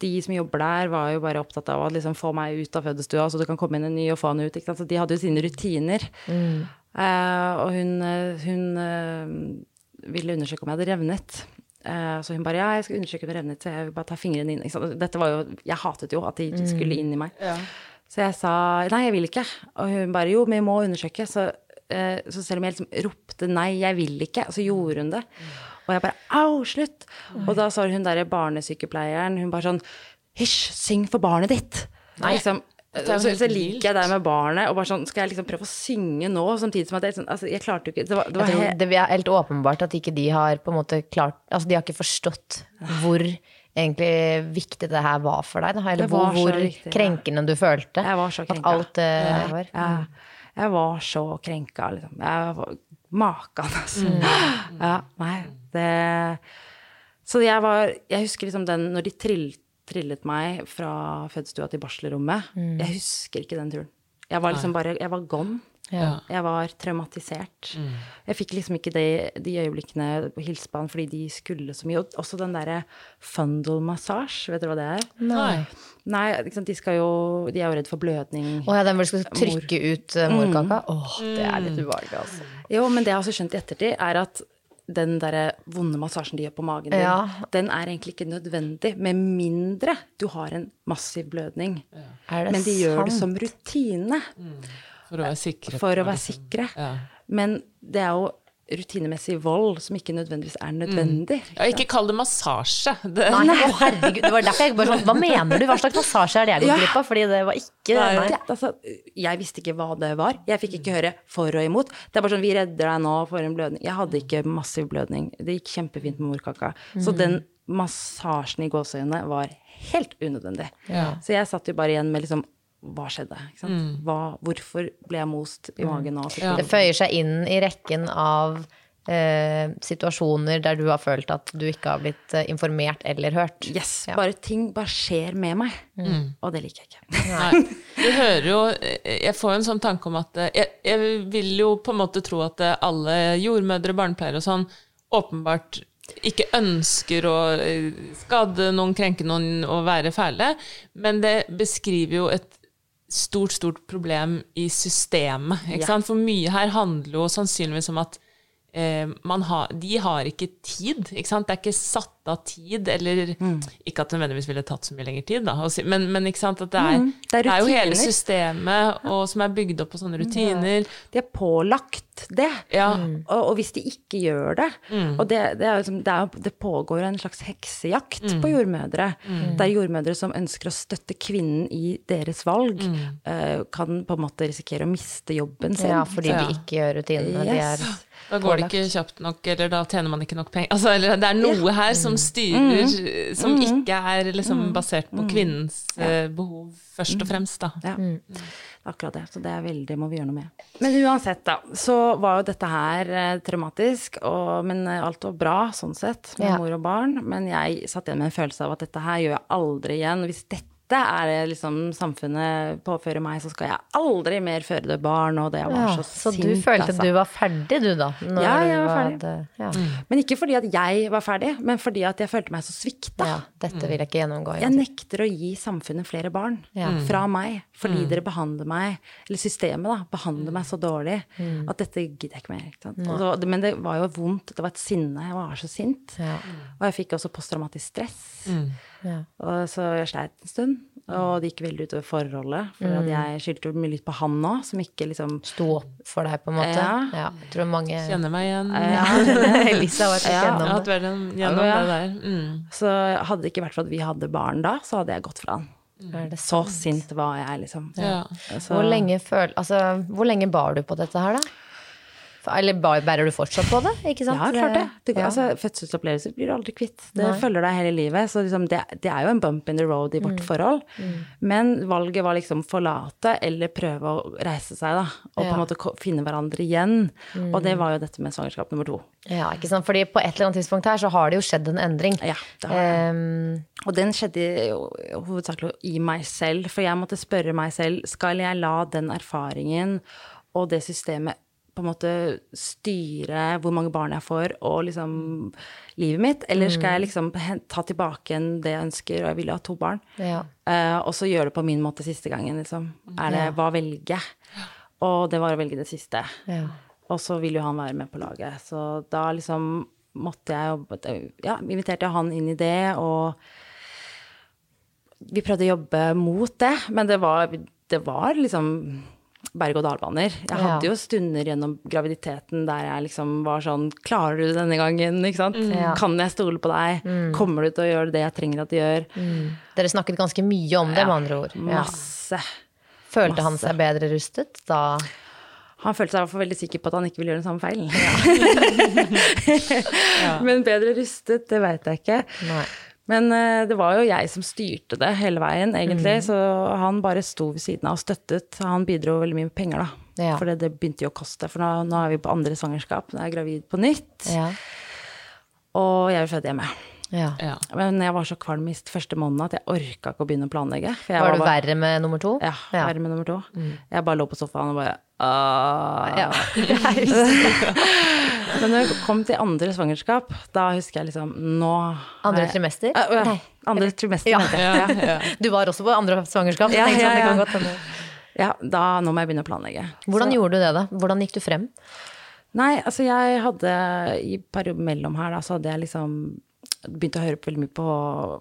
de som jobber der, var jo bare opptatt av å liksom få meg ut av fødestua, så det kan komme inn en ny og få han ut. Ikke sant? Så de hadde jo sine rutiner. Eh, og hun, eh, hun eh, ville undersøke om jeg hadde revnet. Eh, så hun bare ja, jeg skal undersøke om jeg har revnet, så jeg vil bare ta fingrene inn. Ikke sant? Dette var jo, jeg hatet jo at de skulle inn i meg. Så jeg sa nei, jeg vil ikke. Og hun bare jo, vi må undersøke. Så, så selv om jeg liksom ropte nei, jeg vil ikke, så gjorde hun det. Og jeg bare au, slutt. Og da sa hun derre barnesykepleieren, hun bare sånn hysj, syng for barnet ditt. Nei. Liksom, så, så liker jeg deg med barnet, og bare sånn Skal jeg liksom prøve å synge nå, samtidig som at jeg, sånn, altså, jeg klarte jo ikke Det var, det var he- det er helt åpenbart at ikke de har på en måte klart Altså de har ikke forstått hvor egentlig viktig det her var for deg. Da. Eller hvor, hvor viktig, ja. krenkende du følte. Jeg var så At krenka. alt det var. Ja, jeg var så krenka, liksom. Jeg var Makan, altså. Mm. Ja, nei, det Så jeg var Jeg husker liksom den når de trill, trillet meg fra fødestua til barselrommet. Mm. Jeg husker ikke den turen. Jeg var liksom bare Jeg var gone. Ja. Jeg var traumatisert. Mm. Jeg fikk liksom ikke de, de øyeblikkene på hilsebanen fordi de skulle så mye. Og også den derre fundal-massasje, vet dere hva det er? Nei. Nei, liksom, de skal jo De er jo redd for blødning. Å ja, den hvor du skal trykke ut morkaka? Mm. Åh, det er litt ubehagelig, altså. Jo, men det jeg har også skjønt i ettertid, er at den derre vonde massasjen de gjør på magen din, Ja. den er egentlig ikke nødvendig, med mindre du har en massiv blødning. Er det Men de gjør det som rutine For å være sikre for å være liksom. sikre. Ja. Men det er jo rutinemessig vold som ikke nødvendigvis er nødvendig. Ja, ikke kall det massasje. Det, Nei, å herregud, det var derfor jeg bare sånn Hva mener du? Hva slags massasje er det jeg går glipp av? Fordi det var ikke Nei. Nei. Det, altså, jeg visste ikke hva det var. Jeg fikk ikke høre for og imot. Det er bare sånn, vi redder deg nå for en blødning. Jeg hadde ikke massiv blødning. Det gikk kjempefint med morkaka. Så den massasjen i gåseøynene var helt unødvendig. Ja. Så jeg satt jo bare igjen med liksom hva skjedde? Ikke sant? Hva, hvorfor ble jeg most i magen nå? Ja. Det føyer seg inn i rekken av eh, situasjoner der du har følt at du ikke har blitt eh, informert eller hørt. Yes, Ja. bare ting bare skjer med meg. Og det liker jeg ikke. Nei. Du hører jo Jeg får en sånn tanke om at eh, jeg, jeg vil jo på en måte tro at eh, alle jordmødre, barnepleiere og sånn åpenbart ikke ønsker å eh, skade noen, krenke noen og være fæle, men det beskriver jo et stort, stort problem i systemet. Ja. For mye her handler jo sannsynligvis om at har, de har ikke tid. Ikke sant? Det er ikke satt av tid, eller ikke at det nødvendigvis ville tatt så mye lengre tid, da, si, men, men ikke sant? at det er, det er det er jo hele systemet og, som er bygd opp på sånne rutiner. De er pålagt det. Ja. Og, og hvis de ikke gjør det Og det, det, er jo det, er, det pågår en slags heksejakt på jordmødre. Det er jordmødre som ønsker å støtte kvinnen i deres valg, uh, kan på en måte risikere å miste jobben sin. Ja, fordi Ja. de ikke gjør rutinene. De er Da går det ikke kjapt nok, eller da tjener man ikke nok penger. Altså, eller det er noe her som styrer, som ikke er liksom basert på kvinnens ja. behov først og fremst, da. Ja, akkurat det. Så det er veldig, må vi gjøre noe med. Men uansett, da, så var jo dette her eh, traumatisk, og, men eh, alt var bra sånn sett, med Ja. mor og barn. Men jeg satt igjen med en følelse av at dette her gjør jeg aldri igjen. Hvis dette er det liksom samfunnet påfører meg, så skal jeg aldri mer føde barn, og det var Ja, så så sint, du følte altså. at du var ferdig, du, da? når Ja, jeg var ferdig. det- Ja. Men ikke fordi at jeg var ferdig, men fordi at jeg følte meg så svikta. ja, dette vil jeg ikke gjennomgå. Jeg jeg nekter å gi samfunnet flere barn Ja. fra meg, fordi dere behandler meg, eller systemet da, behandler meg så dårlig at dette gidder jeg ikke mer. Ikke så- men det var jo vondt, det var et sinne, jeg var så sint. Ja. Og jeg fikk også posttraumatisk stress. Ja. Og så jeg sleit en stund, og det gikk veldig utover forholdet. For at jeg skyldte jo mye litt på han òg, som ikke liksom Sto opp for deg, på en måte? Ja. Jeg tror mange Kjenner meg igjen. Elisa har vært Ja, gjennom, det. vært gjennom Ja. det der. Mm. Så hadde det ikke vært for at vi hadde barn da, så hadde jeg gått fra han. Mm. Så sint var jeg, liksom. Ja. Så, Hvor lenge, føl, altså, hvor lenge bar du på dette her, da? Eller bærer du fortsatt på det? Ikke sant? Ja, klart det. det Ja. altså, fødselsopplevelser blir du aldri kvitt. Det Nei. følger deg hele livet. Så liksom, det, det er jo en bump in the road i vårt Mm. forhold. Men valget var liksom forlate eller prøve å reise seg, da. Og på Ja. på en måte finne hverandre igjen. Og det var jo dette med svangerskap nummer to. Ja, ikke sant? Fordi på et eller annet tidspunkt her så har det jo skjedd en endring. Ja, det har det. Um, Og den skjedde jo hovedsakelig i meg selv, for jeg måtte spørre meg selv skal jeg la den erfaringen og det systemet på en måte styre hvor mange barn jeg får, og liksom livet mitt, eller skal jeg liksom ta tilbake igjen det jeg ønsker, og jeg vil ha to barn, ja. uh, og så gjøre det på min måte siste gangen, liksom. Er det, hva velger? Og det var å velge det siste. Ja. Og så vil jo han være med på laget. Så da liksom måtte jeg jobbe Ja, inviterte jeg han inn i det, og vi prøvde å jobbe mot det, men det var, det var liksom berg-og-dal-baner. Jeg Ja. hadde jo stunder gjennom graviditeten der jeg liksom var sånn Klarer du det denne gangen? Ikke sant? Mm. Kan jeg stole på deg? Kommer du til å gjøre det jeg trenger at du gjør? Dere snakket ganske mye om det, med andre ord. Ja. Masse. Følte han seg bedre rustet da? Han følte seg i hvert fall veldig sikker på at han ikke ville gjøre den samme feilen. Men bedre rustet, det veit jeg ikke. Nei. Men eh, det var jo jeg som styrte det hele veien, egentlig. Så han bare sto ved siden av og støttet. Han bidro veldig mye med penger, da. Ja. For det, det begynte jo å koste. For nå, nå er vi på andre svangerskap, nå er jeg gravid på nytt. Ja. Og jeg vil føde hjemme. ja. Ja. Men jeg var så kvalm i første måned at jeg orka ikke å begynne å planlegge. For jeg Var du bare- verre med nummer to? Ja, Ja. verre med nummer to. Jeg bare lå på sofaen og bare «Åh». Ja. Men når jeg kom til andre svangerskap, da husker jeg liksom Nå Andre jeg- trimester? Uh, ja. Nei. Andre trimester, Ja. mente jeg. Ja. Du var også på andre svangerskap? Ja, ja, sånn, ja. godt ja, da Nå må jeg begynne å planlegge. Hvordan Så- gjorde du det, da? Hvordan gikk du frem? Nei, altså jeg hadde I perioden mellom her, da, så hadde jeg liksom begynt å høre på veldig mye på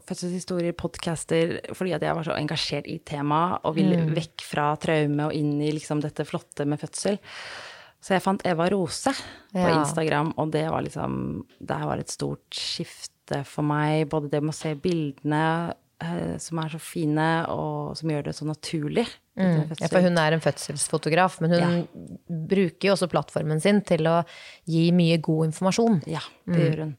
fødselshistorier, podcaster, fordi at jeg var så engasjert i temaet og ville vekk fra traume og inn i liksom dette flotte med fødsel. Så jeg fant Eva Rose på Ja. Instagram, og det var liksom Det var et stort skifte for meg. Både det med å se bildene eh, som er så fine, og som gjør det så naturlig. Mm. Ja, for hun er en fødselsfotograf, men hun bruker jo også plattformen sin til å gi mye god informasjon. Ja, det gjør hun.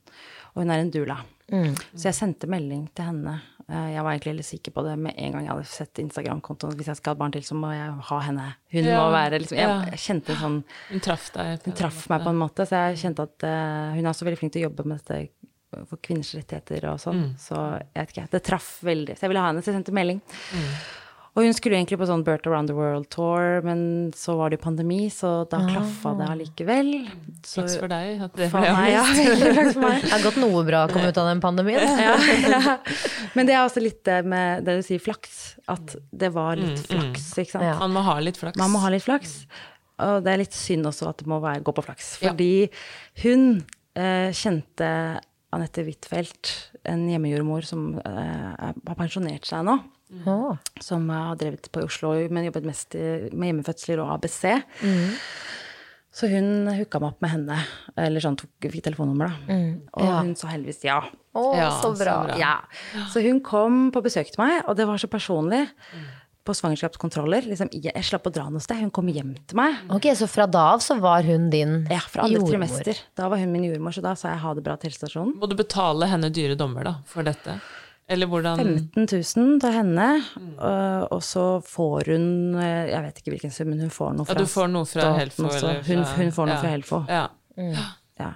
Og hun er en doula. Så jeg sendte melding til henne. Eh, Jeg var egentlig litt sikker på det med en gang jeg hadde sett Instagram-kontoen. Hvis jeg skal ha et barn til, så må jeg ha henne. Hun Ja, må være liksom Jeg, jeg kjente en sånn Hun traff deg. Hun traff meg på en måte, så jeg kjente at uh, hun er også veldig flink til å jobbe med dette for kvinners rettigheter og sånn. Så jeg vet ikke, det traff veldig. Så jeg ville ha henne, så jeg sendte melding. Og hun skulle egentlig på sånn Birth Around the World-tour, men så var det jo pandemi, så da klaffa det allikevel. Så Flaks for deg at det ble meg, ja. Flaks for meg. Det har gått noe bra å komme ut av den pandemien. ja, ja. Men det er også litt det med det du sier flaks, at det var litt flaks, ikke sant. Ja. Man må ha litt flaks. Man må ha litt flaks. Og det er litt synd også at det må være, gå på flaks. Fordi hun eh, kjente Anette Huitfeldt, en hjemmejordmor som eh, har pensjonert seg nå. Å, Som har drevet på i Oslo, men jobbet mest med hjemmefødsler og ABC. Så hun hooka meg opp med henne, eller sånn tok, fikk telefonnummer, da. Og Ja. hun sa heldigvis ja. Å, Ja, så bra. så bra. Ja. Så hun kom på besøk til meg, og det var så personlig. På svangerskapskontroller. Liksom, jeg jeg slapp å dra noe sted. Hun kom hjem til meg. Ok, så fra da av så var hun din jordmor? Ja, fra andre jordmor. trimester. Da var hun min jordmor, så da sa jeg ha det bra til helsestasjonen. Må du betale henne dyre dommer, da, for dette? Eller hvordan 15 000 til henne, mm. og så får hun øh, Jeg vet ikke hvilken sum, men hun får noe Ja, fra du får noe fra staten Helfo, også. eller Hun, fra- hun får noe ja. fra Helfo. Ja. Ja.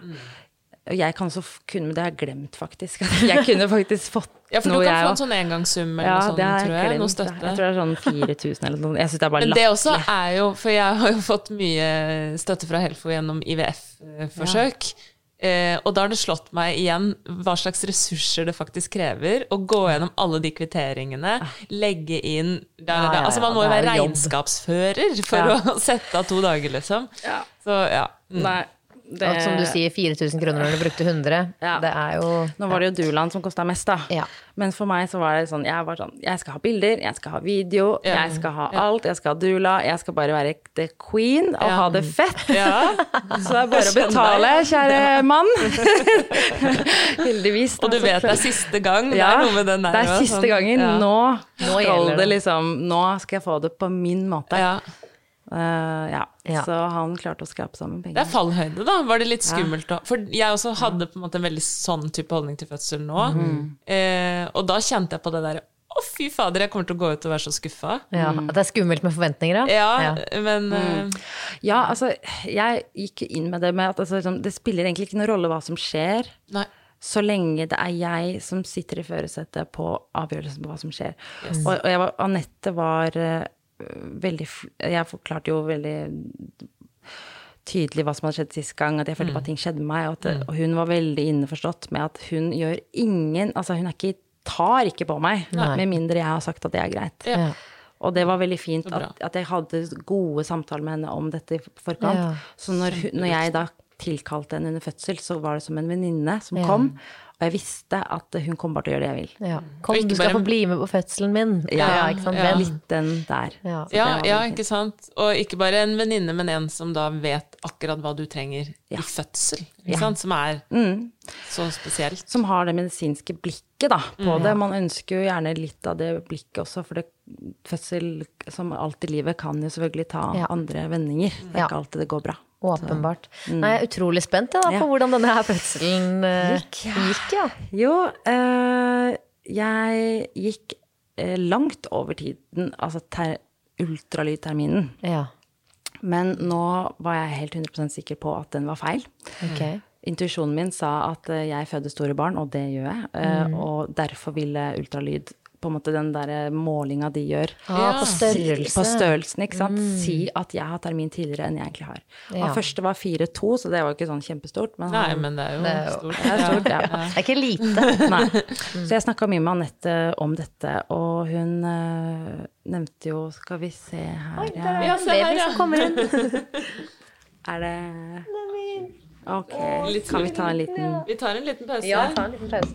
Og jeg kan så kunne, men det har jeg glemt faktisk. Jeg kunne faktisk fått Ja, for du kan jeg få en sånn engangssum eller Ja, noe sånt, det tror jeg. glemt. Noe støtte. Jeg tror det er sånn 4000 eller noe. Jeg syns det er bare Men det også er jo For jeg har jo fått mye støtte fra Helfo gjennom IVF-forsøk. Eh, og da har det slått meg igjen hva slags ressurser det faktisk krever å gå gjennom alle de kvitteringene, legge inn da, da, Ja, ja, Altså, man må jo være regnskapsfører for å sette av to dager, liksom. Så ja. Mm. Nei, det, Alt som du sier, 4000 kroner når du brukte 100. Ja. Det er jo Nå var det jo Duland som kosta mest, da. Ja. Men for meg så var det sånn Jeg var sånn Jeg skal ha bilder, jeg skal ha video, Ja. jeg skal ha alt, jeg skal ha Dula, jeg skal bare være the queen og Ja. ha det fett. ja. Så det er bare å betale, kjære mann. Heldigvis. Og du vet det er siste gang. Det er noe med den der det er siste sånn, gangen. ja. Nå, Nå skal det det. liksom Nå skal jeg få det på min måte. Ja. Eh, ja. Ja. Så han klarte å skrape sammen penger. Det er fallhøyde, da. Var det litt skummelt da? For jeg også hadde på en måte en veldig sånn type holdning til fødsel nå. Mm. Uh, og da kjente jeg på det derre Å, fy fader, jeg kommer til å gå ut og være så skuffa. ja, At det er skummelt med forventninger, ja. Ja, Ja. men eh, Ja, altså, jeg gikk inn med det med at altså, liksom, det spiller egentlig ikke noen rolle hva som skjer. Nei. Så lenge det er jeg som sitter i førersetet på avgjørelsen på hva som skjer. Og, og var, Anette var veldig Jeg forklarte jo veldig tydelig hva som hadde skjedd sist gang, at jeg følte på at ting skjedde med meg, og, at, det- og hun var veldig innforstått med at hun gjør ingen Altså, hun er ikke, tar ikke på meg, med mindre jeg har sagt at det er greit. Ja. Og det var veldig fint at, at jeg hadde gode samtaler med henne om dette i forkant. Ja, så når, når jeg da tilkalte henne under fødsel, så var det som en venninne som kom. Og jeg visste at hun kom bare til å gjøre det jeg vil. Ja. Kom, du skal bare- få bli med på fødselen min. Ja, ikke sant? ja. Litt den der. Ja. Ja, ja, ikke sant. Og ikke bare en venninne, men en som da vet akkurat hva du trenger Ja. i fødsel. Ikke sant? Som er så spesielt. Som har det medisinske blikket da, på det. Man ønsker jo gjerne litt av det blikket også, for det, fødsel, som alt i livet, kan jo selvfølgelig ta Ja. andre vendinger. Det er ikke alltid det går bra. Åpenbart. Nei, jeg er utrolig spent ja, da, Ja. på hvordan denne her fødselen eh, gikk. ja. Jo, eh, jeg gikk eh, langt over tiden, altså ter ultralydterminen. Ja, Men nå var jeg helt 100% sikker på at den var feil. Okay. Intuisjonen min sa at jeg føder store barn, og det gjør jeg. Mm. Og derfor ville ultralyd, på en måte den der målinga de gjør Ah, på størrelse. På størrelsen, ikke sant. Si at jeg har termin tidligere enn jeg egentlig har. Ja. Og første var 4-2, så det var jo ikke sånn kjempestort. Men Nei, men det er jo Det er jo- stort. det er stort, ja. Det er ikke lite. Nei. Så jeg snakka mye med Anette om dette, og hun øh, nevnte jo Skal vi se her ja. Ja, en Baby som kommer inn. Er det Ok, kan vi ta en liten Vi tar en liten pause. Ja, ta en liten pause.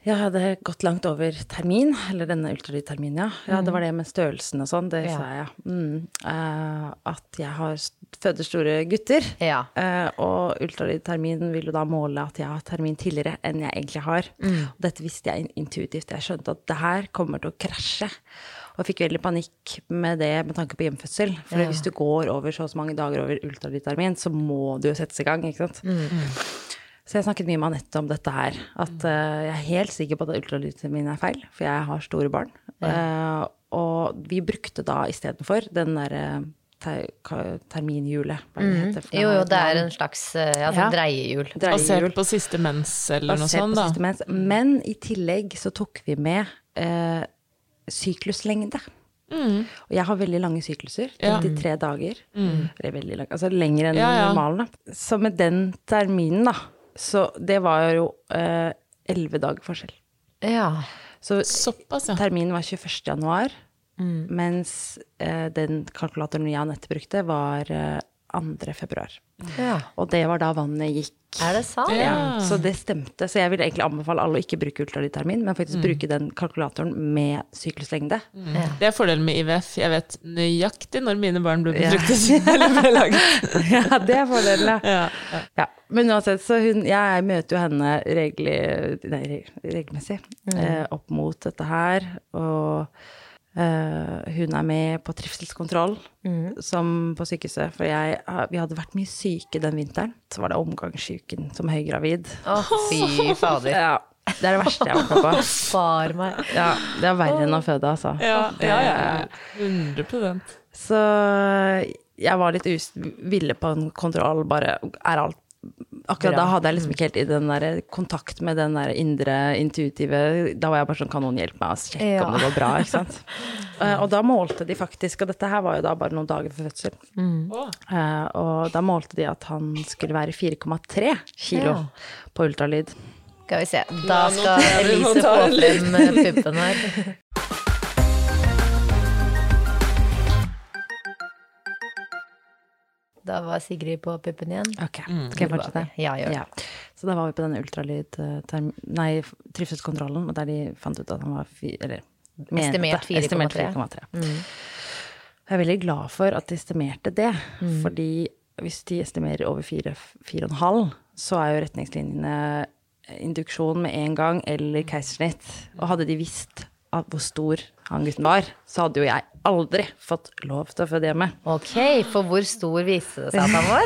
Jeg hadde gått langt over termin, eller denne ultralydterminen, ja. ja. Det var det med størrelsen og sånn, det Ja. sa jeg. Mm. Uh, at jeg har føder store gutter. Ja. Uh, og ultralydterminen vil jo da måle at jeg har termin tidligere enn jeg egentlig har. Og dette visste jeg intuitivt. Jeg skjønte at det her kommer til å krasje. Og fikk veldig panikk med det med tanke på hjemfødsel. For hvis du går over så og så mange dager over ultralydtermin, så må du jo settes i gang, ikke sant. Så jeg snakket mye med Anette om dette her. At uh, jeg er helt sikker på at ultralyden min er feil, for jeg har store barn. Uh, og vi brukte da istedenfor den derre ter ka- terminhjulet. hva det heter, Mm. Jo, jo, det er en slags eh, ja, Ja. sånn dreiehjul. Basert på siste mens eller noe sånt, da. siste mens. Men i tillegg så tok vi med eh, sykluslengde. Og jeg har veldig lange sykluser, Ja. dager. Mm. Eller veldig lang, altså lenger enn Ja, ja. normalen. Da. Så med den terminen, da, så det var jo eh, dager forskjell. Ja. Så Såpass, ja. terminen var 21. januar, mens eh, den kalkulatoren jeg og Anette brukte, var eh, 2. februar. ja. Og det var da vannet gikk. Er det sant? Ja. Så det stemte. Så jeg vil egentlig anbefale alle å ikke bruke ultralydtermin, men faktisk bruke den kalkulatoren med sykluslengde. Det er fordelen med IVF. Jeg vet nøyaktig når mine barn ble befruktet. Laget. Ja, det er fordelen, ja. Ja, ja. ja. Men uansett, så hun Jeg møter jo henne regel, nei, regelmessig mm. eh, opp mot dette her, og eh, hun er med på trivselskontroll som på sykehuset, for jeg, vi hadde vært mye syke den vinteren. Så var det omgangssyken som høygravid. Oh, fy fader. Ja, det er det verste jeg har vært med på. Far meg. Ja, det er verre enn å føde, altså. Ja, ja, ja. 100 Så jeg var litt us ville på en kontroll, bare er alt Akkurat Bra. da hadde jeg liksom ikke helt i den der kontakt med den der indre intuitive Da var jeg bare sånn, kan noen hjelpe meg å sjekke Ja. om det går bra, ikke sant. Eh, og da målte de faktisk, og dette her var jo da bare noen dager før fødsel, Mm. Eh, og da målte de at han skulle være 4,3 kilo Ja. på ultralyd. Skal vi se. Da skal Elise få frem puppen her. Da var Sigrid på puppen igjen. Ok, skal jeg fortsette? Ja, gjør det. Ja. Så da var vi på denne ultralyd, nei, trivselskontrollen, og der de fant ut at han var fi, eller, Estimert 4,3. estimert 4,3. Jeg er veldig glad for at de estimerte det, fordi hvis de estimerer over 4,5, så er jo retningslinjene induksjon med en gang eller keisersnitt. Og hadde de visst at hvor stor han gutten var, så hadde jo jeg aldri fått lov til å føde hjemme. Ok, for hvor stor viste det seg at han var?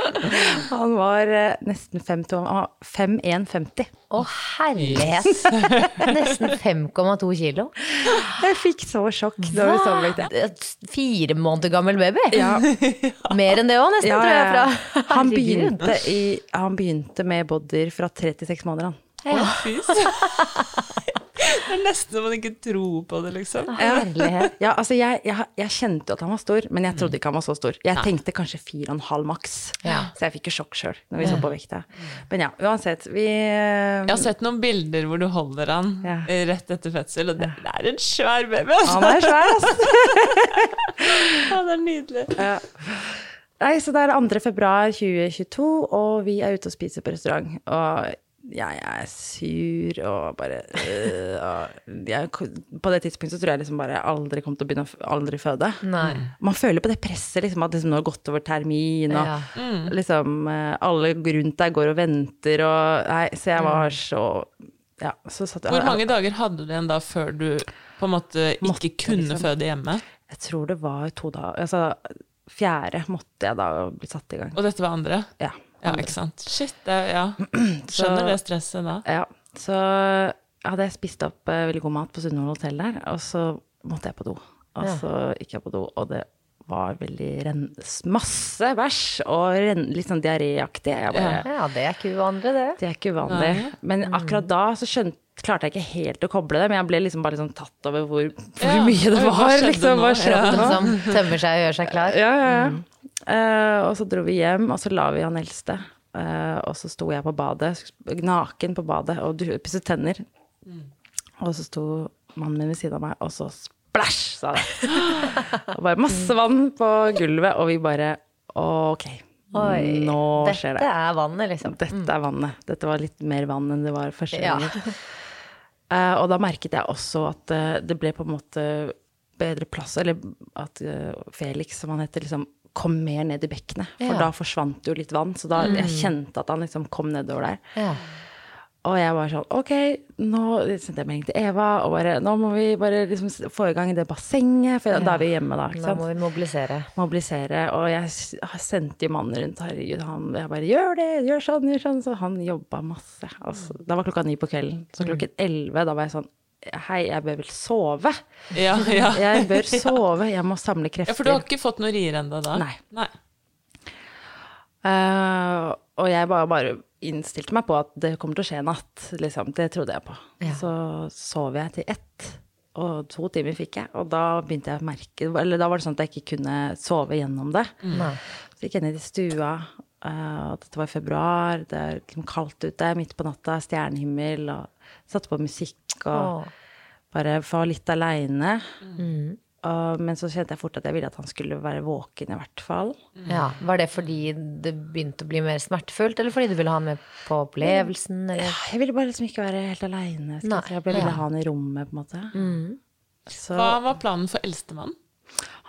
Han var eh, nesten 5,2 han var 5,150. Å herlighet! Nesten 5,2 kilo. Jeg fikk så sjokk da vi så det. Et Fire måneder gammel baby? Ja, Mer enn det òg, nesten, ja, tror jeg. Fra. Han, begynte i, han begynte med bodyer fra 3 til 6 måneder, han. Ja. Det er nesten så man ikke tror på det, liksom. Herlighet. Ja, altså jeg, jeg, jeg kjente jo at han var stor, men jeg trodde ikke han var så stor. Jeg tenkte kanskje 4,5 maks, Ja. så jeg fikk jo sjokk sjøl når vi så på vekta. Men ja, uansett, vi Jeg har sett noen bilder hvor du holder han Ja. eh, rett etter fødsel, og det, det er en svær baby, altså. Han er svær, altså. han er nydelig. Nei, så det er 2. februar 2022, og vi er ute og spiser på restaurant. Og jeg er sur og bare øh, og jeg, På det tidspunktet så tror jeg liksom bare aldri kom til å begynne å aldri føde. Nei. Man føler på det presset, liksom, at liksom nå har gått over termin, og Ja. liksom eh, alle rundt deg går og venter, og Nei, så jeg var så Ja, så satt Hvor mange dager hadde du igjen da før du på en måte ikke Måtte, kunne liksom. føde hjemme? Jeg tror det var to dager Altså, fjerde måtte jeg da bli satt i gang. Og dette var andre? Ja. Ja, ikke sant. Shit, det, ja. Skjønner det stresset da. Ja, så hadde jeg spist opp eh, veldig god mat på Sunnmøre hotell der, og så måtte jeg på do. Og så gikk jeg på do, og det var veldig ren, Masse bæsj, og ren, litt sånn diaréaktig. Ja, det er ikke uvanlig, det. Det er ikke uvanlig. Men akkurat da så skjønte klarte jeg ikke helt å koble det, men jeg ble liksom bare liksom tatt over hvor, hvor Ja. mye det var. hva var. skjedde Liksom, hva skjedde nå? som tømmer seg og gjør seg klar. Ja, ja, ja. Eh, og så dro vi hjem, og så la vi han eldste. Uh, og så sto jeg på badet, naken på badet, og pusset tenner. Og så sto mannen min ved siden av meg, og så splæsj, sa det. og bare masse vann på gulvet, og vi bare ok, Oi, nå skjer det. Dette er vannet, liksom. Dette er vannet. Dette var litt mer vann enn det var første Ja. gangen. Eh, og da merket jeg også at uh, det ble på en måte bedre plass, eller at uh, Felix, som han heter, liksom kom mer ned i bekkenet. For Ja. da forsvant jo litt vann, så da jeg kjente at han liksom kom nedover der. Ja. Og jeg var sånn, ok, nå sendte jeg melding til Eva, og bare, nå må vi bare liksom få i gang det bassenget, for da er vi hjemme da, ikke Nå sant? må vi mobilisere. mobilisere. Og jeg sendte jo mannen rundt, herregud, han jeg bare gjør det, gjør sånn, gjør sånn. Så han jobba masse. Altså, da var klokka ni på kvelden. Så klokken elleve, da var jeg sånn Hei, jeg bør vel sove? Ja, ja. Jeg bør sove, jeg må samle krefter. ja, for du har ikke fått noe rier ennå da? Nei. Nei. Eh, og jeg bare, bare innstilte meg på at det kommer til å skje en natt, liksom. Det trodde jeg på. Ja. Så sov jeg til ett, Og to timer fikk jeg, og da begynte jeg å merke Eller da var det sånn at jeg ikke kunne sove gjennom det. Mm. Så gikk jeg ned i stua, eh, og dette var i februar, det er liksom kaldt ute, midt på natta, stjernehimmel, og satte på musikk og Åh. bare var litt aleine. Mm. Men så kjente jeg fort at jeg ville at han skulle være våken, i hvert fall. Ja, Var det fordi det begynte å bli mer smertefullt, eller fordi du ville ha han med på opplevelsen? Eller? Jeg ville bare liksom ikke være helt aleine. Jeg, Jeg ville ja. ha han i rommet, på en måte. Så Hva var planen for eldstemann?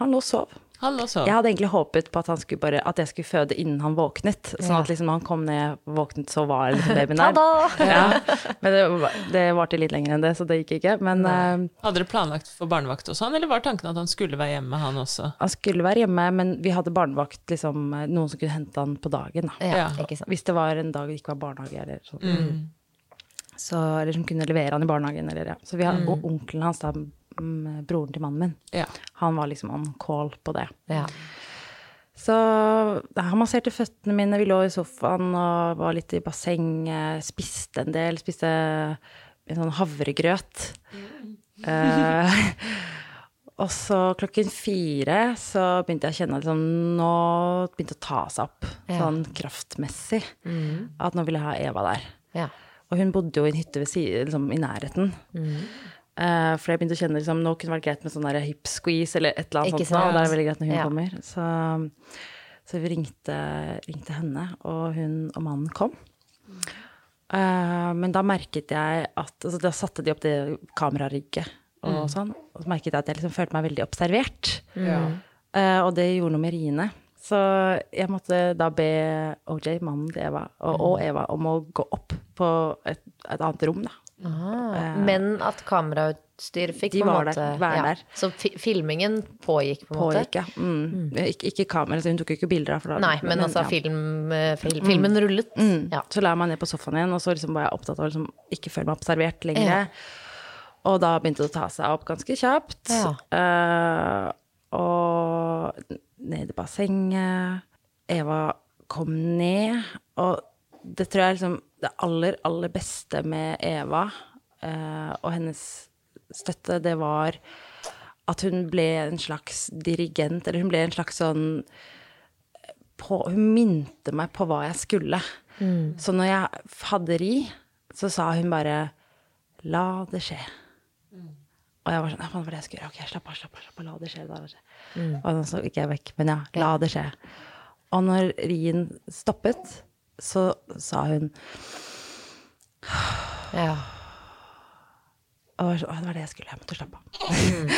han lå og sov. Han lå. Jeg hadde egentlig håpet på at, han skulle bare, at jeg skulle føde innen han våknet. Sånn at liksom når han kom ned våknet, så var liksom babyen der. Ta-da! Ja. Men det, var- det varte litt lenger enn det, så det gikk ikke. Men uh, Hadde dere planlagt for barnevakt hos han, eller var tanken at han skulle være hjemme, han også? han skulle være hjemme, men vi hadde barnevakt, liksom, noen som kunne hente han på dagen. Da. Ja, Ja. ikke sant. Hvis det var en dag det ikke var barnehage, eller sånn. Så, eller som kunne levere han i barnehagen, eller ja. Så vi har, og onkelen hans, da, mm, broren til mannen min, Ja. han var liksom on call på det. Ja. Så han masserte føttene mine, vi lå i sofaen og var litt i bassenget, spiste en del, spiste en sånn havregrøt. uh, og så klokken fire så begynte jeg å kjenne at liksom, nå begynte å ta seg opp, Ja. sånn kraftmessig. At nå ville jeg ha Eva der. Ja. Og hun bodde jo i en hytte ved siden, liksom, i nærheten. Eh, for jeg begynte å kjenne liksom, nå kunne det vært greit med sånn hip squeeze eller et eller annet Ikke sånt. nå, og det er veldig greit når hun Ja. kommer. Så, så vi ringte, ringte henne, og hun og mannen kom. Uh, men da merket jeg at altså, Da satte de opp det kamerarigget og sånn. Og så merket jeg at jeg liksom følte meg veldig observert. Eh, og det gjorde noe med riene. Så jeg måtte da be OJ, mannen til Eva, og, og Eva, om å gå opp på et, et annet rom, da. Ah, men at kamerautstyr fikk De på en måte der, være der. Så fi filmingen pågikk på en måte? Pågikk, ja. Mm. Ikke, ikke kamera, så hun tok jo ikke bilder av Nei, men altså ja. film, eh, fil, filmen rullet. Mm. Ja. Så la jeg meg ned på sofaen igjen, og så liksom var jeg opptatt av å liksom ikke føle meg observert lenger. Ja. Og da begynte det å ta seg opp ganske kjapt. Ja. Eh, og ned i bassenget. Eva kom ned, og det tror jeg liksom det aller, aller beste med Eva eh, og hennes støtte, det var at hun ble en slags dirigent, eller hun ble en slags sånn på, Hun minte meg på hva jeg skulle. Så når jeg hadde ri, så sa hun bare 'la det skje'. Og jeg var sånn, ja, hva var det jeg skulle gjøre? Ok, slapp av, slapp av, slapp av, la det skje, la det skje. Og så gikk jeg vekk, men ja, la det skje. Og når rien stoppet, så sa hun, Ja. og jeg var sånn, «Å, det var det jeg skulle, jeg måtte slappe av.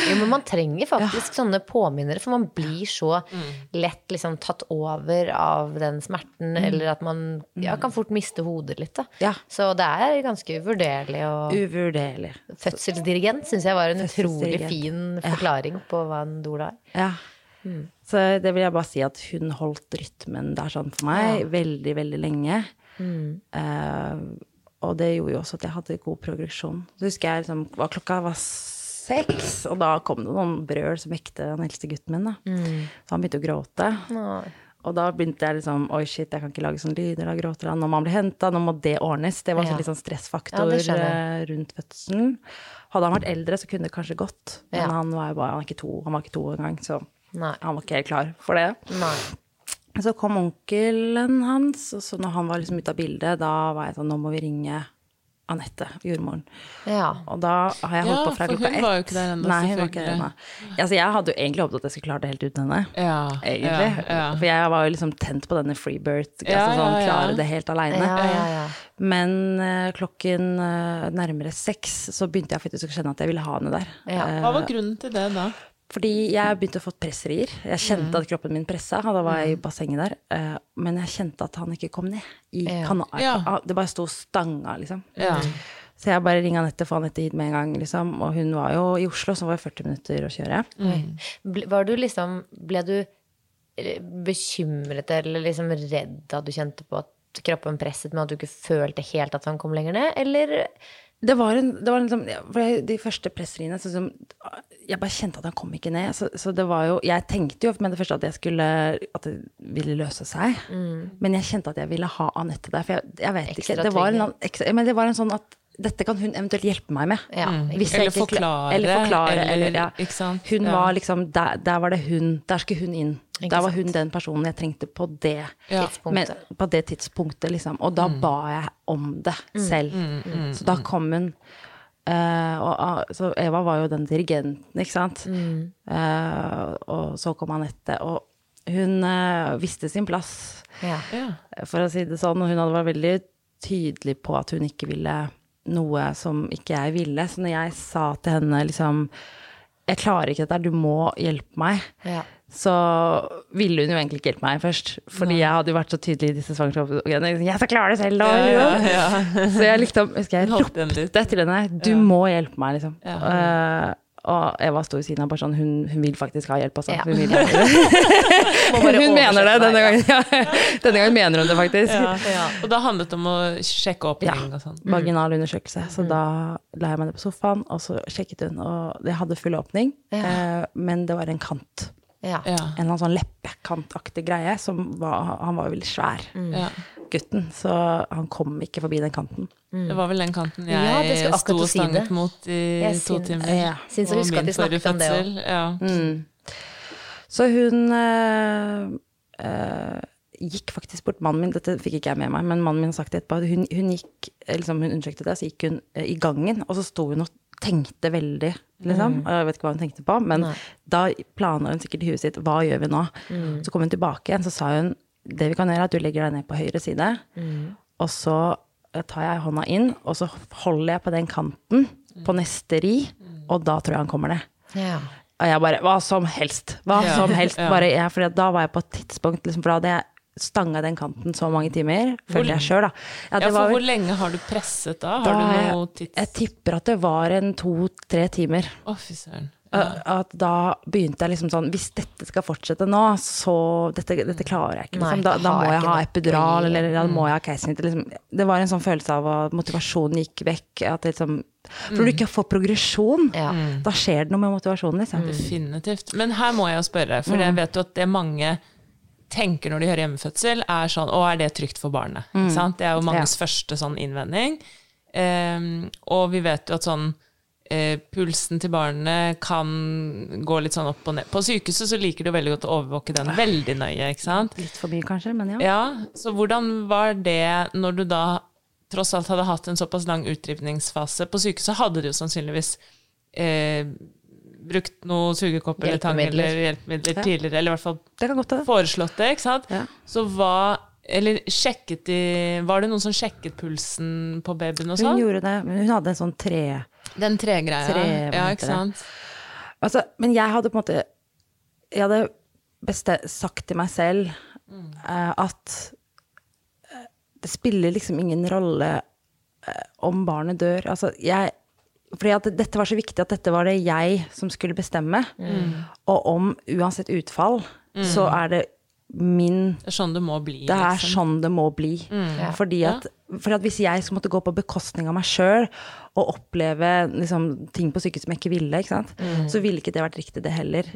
Jo, men man trenger faktisk sånne påminnere, for man blir så Mm. lett liksom tatt over av den smerten, eller at man ja, kan fort miste hodet litt. Mm. Ja. Så det er ganske uvurderlig Og... Uvurderlig. Fødselsdirigent syns jeg var en utrolig fin forklaring på hva en doula er. Ja. Så det vil jeg bare si at hun holdt rytmen der sånn for meg veldig, veldig lenge. Eh, og det gjorde jo også at jeg hadde god progresjon. Så husker jeg liksom, klokka var seks, og da kom det noen brøl som vekte den eldste gutten min. da. Så han begynte å gråte. Nei. Og da begynte jeg liksom Oi, shit, jeg kan ikke lage sånne lyder. Da gråter han. Nå må han bli henta, nå må det ordnes. Det var Ja. sånn litt sånn stressfaktor jeg. eh, rundt fødselen. Hadde han vært eldre, så kunne det kanskje gått. Men Ja. han var jo bare han ikke to, han var ikke to engang, så Nei. han var ikke helt klar for det. Nei. Så kom onkelen hans, og så når han var liksom ute av bildet, da var jeg sånn Nå må vi ringe Anette, jordmoren. Ja. Og da har jeg holdt Ja, på fra for klokka hun ett. var jo ikke der ennå, Nei, hun var ikke der selvfølgelig. Nei, Altså, jeg hadde jo egentlig håpet at jeg skulle klare det helt uten henne. Ja, Egentlig. Ja, ja. For jeg var jo liksom tent på denne freebirth, Ja, altså sånn ja, ja. klare det helt aleine. Ja, ja, ja. Men uh, klokken uh, nærmere seks så begynte jeg faktisk å kjenne at jeg ville ha henne der. Ja. Hva var grunnen til det da? Fordi jeg begynte å få presserier. Jeg kjente Mm. at kroppen min pressa, da var jeg i bassenget der. eh, Men jeg kjente at han ikke kom ned. I Ja. Det bare sto stanga, liksom. Ja. Så jeg bare ringa Anette, få Anette hit med en gang, liksom. Og hun var jo i Oslo, så det var 40 minutter å kjøre. Mm. Var du liksom Ble du bekymret eller liksom redd da du kjente på at kroppen presset med at du ikke følte helt at han kom lenger ned, eller Det var en, det var en sånn, for jeg- De første presseriene så, Jeg bare kjente at han kom ikke ned. Så, så det var jo Jeg tenkte jo med det første at jeg skulle At det ville løse seg. Men jeg kjente at jeg ville ha Anette der. For jeg, jeg vet Ekstra ikke. Det var, en, ekstra, men det var en sånn at dette kan hun eventuelt hjelpe meg med. Ja, jeg Eller ikke forklare, Eller forklare, eller- eller, ja. ikke sant? Hun Ja. var liksom, der, der var det hun, der skulle hun inn. Da var hun den personen jeg trengte på det Ja. men, på det tidspunktet, liksom. Og da ba jeg om det selv. så da kom hun Uh, og, ah, Så Eva var jo den dirigenten, ikke sant. Uh, og så kom Anette, og hun uh, visste sin plass. Ja. for å si det sånn. Og hun hadde vært veldig tydelig på at hun ikke ville noe som ikke jeg ville. Så når jeg sa til henne liksom Jeg klarer ikke dette, du må hjelpe meg Ja. Så ville hun jo egentlig ikke hjelpe meg først. Fordi jeg hadde jo vært så tydelig i disse svangerskapsgreiene. Jeg skal klare det selv! da! Ja, ja, Så jeg liksom, husker jeg ropte til henne. Du må hjelpe meg, liksom. Ja. Eh, og Eva sto ved siden av bare sånn, hun, hun vil faktisk ha hjelp, altså. Ja. Hun, Må hun mener det denne gangen. Ja. Denne gangen mener hun det faktisk. Ja. Og da handlet det om å sjekke åpning og sånn. Vaginal undersøkelse. Så da la jeg meg ned på sofaen, og så sjekket hun. Og jeg hadde full åpning, eh, men det var en kant. Ja. Ja. En eller annen sånn leppekantaktig greie. Som var, han var jo veldig svær, Ja. gutten. Så han kom ikke forbi den kanten. Det var vel den kanten jeg ja, sto og si mot i Jeg to timer. Ja. Syns jeg Og at de snakket om det òg. Ja. Mm. Så hun øh, øh, gikk faktisk bort Mannen min, dette fikk ikke jeg med meg, men mannen min har sagt det etterpå. Hun, hun gikk, eh, liksom, hun undersøkte det, så gikk hun øh, i gangen, og så sto hun og tenkte veldig, liksom. Mm. Jeg vet ikke hva hun tenkte på, men da planla hun sikkert i huet sitt hva gjør vi nå? Så kom hun tilbake igjen, så sa hun det vi kan gjøre, er at du legger deg ned på høyre side, og så eh, tar jeg hånda inn, og så holder jeg på den kanten på neste ri, og da tror jeg han kommer ned. Ja. Og jeg bare Hva som helst. Hva Ja. som helst. Bare jeg, for da var jeg på et tidspunkt liksom, For da hadde jeg stanga den kanten så mange timer, følte jeg sjøl, da. Ja, Ja, for var hvor lenge har du presset da? Har da du noe tids... Jeg tipper at det var en to-tre timer. Å, fy søren. Uh, At da begynte jeg liksom sånn Hvis dette skal fortsette nå, så Dette, dette klarer jeg ikke. Liksom. Da, da må jeg ha epidural, eller da må jeg ha keisersnitt. Liksom. Det var en sånn følelse av at motivasjonen gikk vekk. At liksom For når du ikke får progresjon, Ja. da skjer det noe med motivasjonen, liksom. Definitivt. Men her må jeg jo spørre, for Mm. jeg vet jo at det er mange tenker når de hører hjemmefødsel, er sånn Å, er det trygt for barnet? Sant? Det er jo manges første sånn innvending. Um, og vi vet jo at sånn eh, pulsen til barnet kan gå litt sånn opp og ned. På sykehuset så liker du veldig godt å overvåke den veldig nøye, ikke sant? Litt for mye, kanskje, men ja. Ja, så hvordan var det når du da tross alt hadde hatt en såpass lang utdrivningsfase? På sykehuset hadde du jo sannsynligvis eh, brukt noe sugekopp eller tang eller hjelpemidler tidligere, eller i hvert fall Det kan godt det. foreslått det, ikke sant? Ja. Så hva Eller sjekket de Var det noen som sjekket pulsen på babyen og Hun sånn? gjorde det, men hun hadde en sånn tre... Den tregreia. Tre, ja, ikke sant? Altså, men jeg hadde på en måte Jeg hadde best sagt til meg selv eh, at eh, det spiller liksom ingen rolle uh, om barnet dør. Altså, jeg fordi at dette var så viktig at dette var det jeg som skulle bestemme. Og om uansett utfall, så er det min Det er sånn det må bli. Det er liksom. sånn det må bli. Fordi, at, fordi at hvis jeg skulle måtte gå på bekostning av meg sjøl og oppleve liksom, ting på sykehus som jeg ikke ville, ikke sant? så ville ikke det vært riktig, det heller.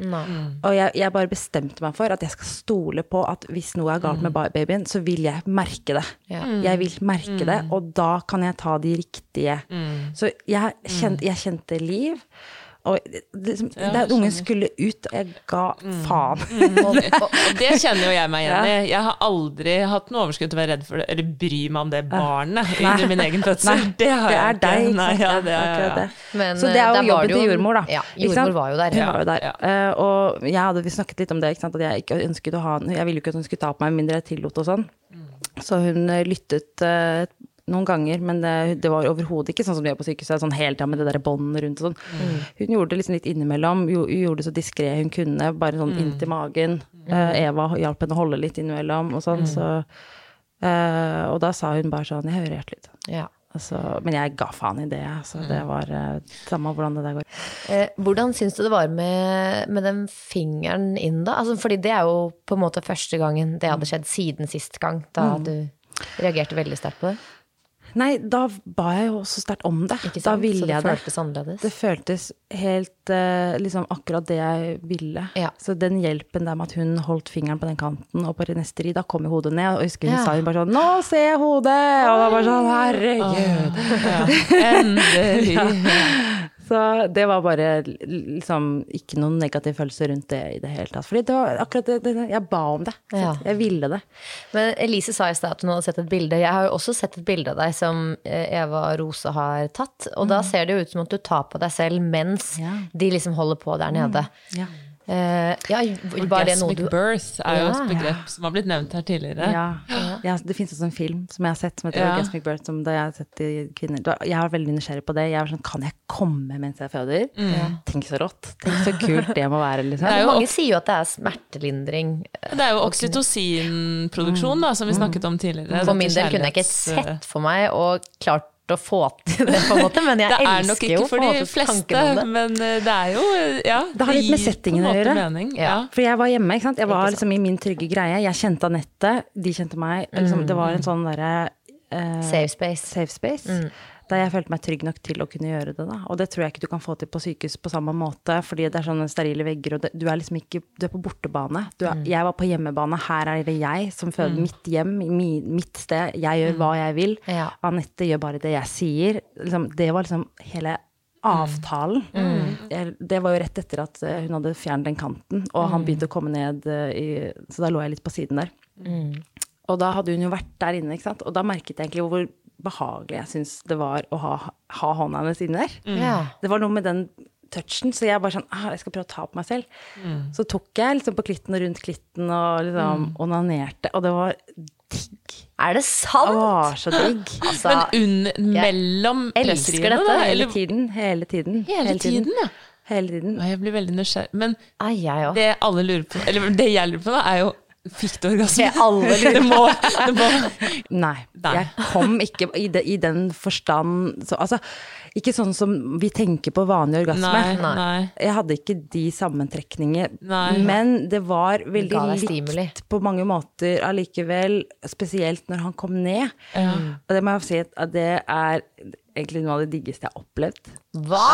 Og jeg, jeg bare bestemte meg for at jeg skal stole på at hvis noe er galt med babyen, så vil jeg merke det. Ja. Jeg vil merke det, og da kan jeg ta de riktige. Så jeg kjente, jeg kjente liv. Og liksom, Ja, der ungen skulle ut, og jeg ga faen. Mm, og, Og det kjenner jo jeg meg igjen i. Jeg har aldri hatt noe overskudd til å være redd for det, eller bry meg om det barnet under min egen fødsel. Nei, det har det jeg er ikke. deg, ikke Nei, sant? ja, Ja, det er, ja. Men, Så det er eh, jo jobben til jordmor, da. Ja, jordmor var jo der. Var jo der. Ja. Eh, og jeg hadde, vi snakket litt om det, ikke sant? at jeg ikke ønsket å ha Jeg ville jo ikke at hun skulle ta på meg, mindre jeg tillot og sånn. Så hun eh, lyttet eh, noen ganger, men det, det var overhodet ikke sånn som de gjør på sykehuset, sånn hele tida med det der båndet rundt og sånn. Hun gjorde det liksom litt innimellom, jo, gjorde det så diskré hun kunne, bare sånn inntil magen. Uh, Eva hjalp henne å holde litt innimellom og sånn, så uh, Og da sa hun bare sånn Jeg hører hjertelyd. Ja. Altså, men jeg ga faen i det. Altså, det var uh, samme hvordan det der går. Eh, hvordan syns du det var med, med den fingeren inn, da? Altså, fordi det er jo på en måte første gangen det hadde skjedd siden sist gang, da du reagerte veldig sterkt på det. Nei, da ba jeg jo så sterkt om det. Da ville jeg det. føltes annerledes. Det føltes helt eh, liksom akkurat det jeg ville. Ja. Så den hjelpen der med at hun holdt fingeren på den kanten, og på neste ri, da kom jo hodet ned. Og jeg husker hun Ja. sa hun bare sånn 'Nå ser jeg hodet!' Og da bare sånn Herregud. Endelig. Så det var bare liksom ikke noen negativ følelse rundt det i det hele tatt. Fordi det var akkurat det, det Jeg ba om det. Ja. Jeg ville det. Men Elise sa i stad at hun hadde sett et bilde. Jeg har jo også sett et bilde av deg som eh, Eva Rose har tatt. Og da ser det jo ut som at du tar på deg selv mens Mm. Ja. de liksom holder på der nede. Ja. Eh, ja, var det noe Orgasmic du birth er jo Ja. et begrep som har blitt nevnt her tidligere. Ja. Ja, det finnes også en film som jeg har sett som heter Ja. Orgasmic Birth, som da jeg har sett i kvinner. Da, jeg var veldig nysgjerrig på det. Jeg var sånn, kan jeg komme mens jeg føder? Tenk så rått. Tenk så kult det må være, liksom. Det jo Mange sier jo at det er smertelindring. Det er jo oksytocinproduksjon, da, som vi snakket om tidligere. For min del kunne jeg ikke sett for meg og klart å få til det, på en måte. Men jeg Det er nok elsker ikke jo for på de fleste, det. men eh, det er jo ja, Det har litt med settingen å gjøre. Mening. Ja. For jeg var hjemme, ikke sant. Jeg var Ikke liksom i min trygge greie. Jeg kjente Anette, de kjente meg. Liksom, det var en sånn derre eh, Safe space. safe space. Der jeg følte meg trygg nok til å kunne gjøre det. Da. Og det tror jeg ikke du kan få til på sykehus på samme måte, fordi det er sånne sterile vegger, og det, du er liksom ikke Du er på bortebane. Du er, Jeg var på hjemmebane. Her er det jeg som føder mitt hjem, mi, mitt sted. Jeg gjør hva jeg vil. Ja. Anette gjør bare det jeg sier. Liksom, det var liksom hele avtalen. Mm. det var jo rett etter at eh, hun hadde fjernet den kanten, og han begynte å komme ned eh, i Så da lå jeg litt på siden der. Og da hadde hun jo vært der inne, ikke sant. Og da merket jeg egentlig hvor behagelig jeg syns det var å ha, ha hånda hennes inni der. Ja. Det var noe med den touchen, så jeg bare sånn ah, Jeg skal prøve å ta på meg selv. Så tok jeg liksom på klitten og rundt klitten og liksom onanerte, og det var digg. Er det Det sant? var så digg. Altså, Men under, mellom elsker dette, da? Hele tiden, hele tiden. hele tiden, ja. Hele tiden. Jeg blir veldig nysgjerrig. Men Ai, jeg det alle lurer på, eller det jeg lurer på, da, er jo Fikk du orgasme? Det alle lurer det må, det må. Nei, Nei. jeg kom ikke i, de, i den forstand så, Altså, ikke sånn som vi tenker på vanlig orgasme. Nei, Nei. Jeg hadde ikke de sammentrekningene. Men det var veldig ga likt på mange måter allikevel, spesielt når han kom ned. Og det må jeg si at det er egentlig noe av det diggeste jeg har opplevd. Hva?!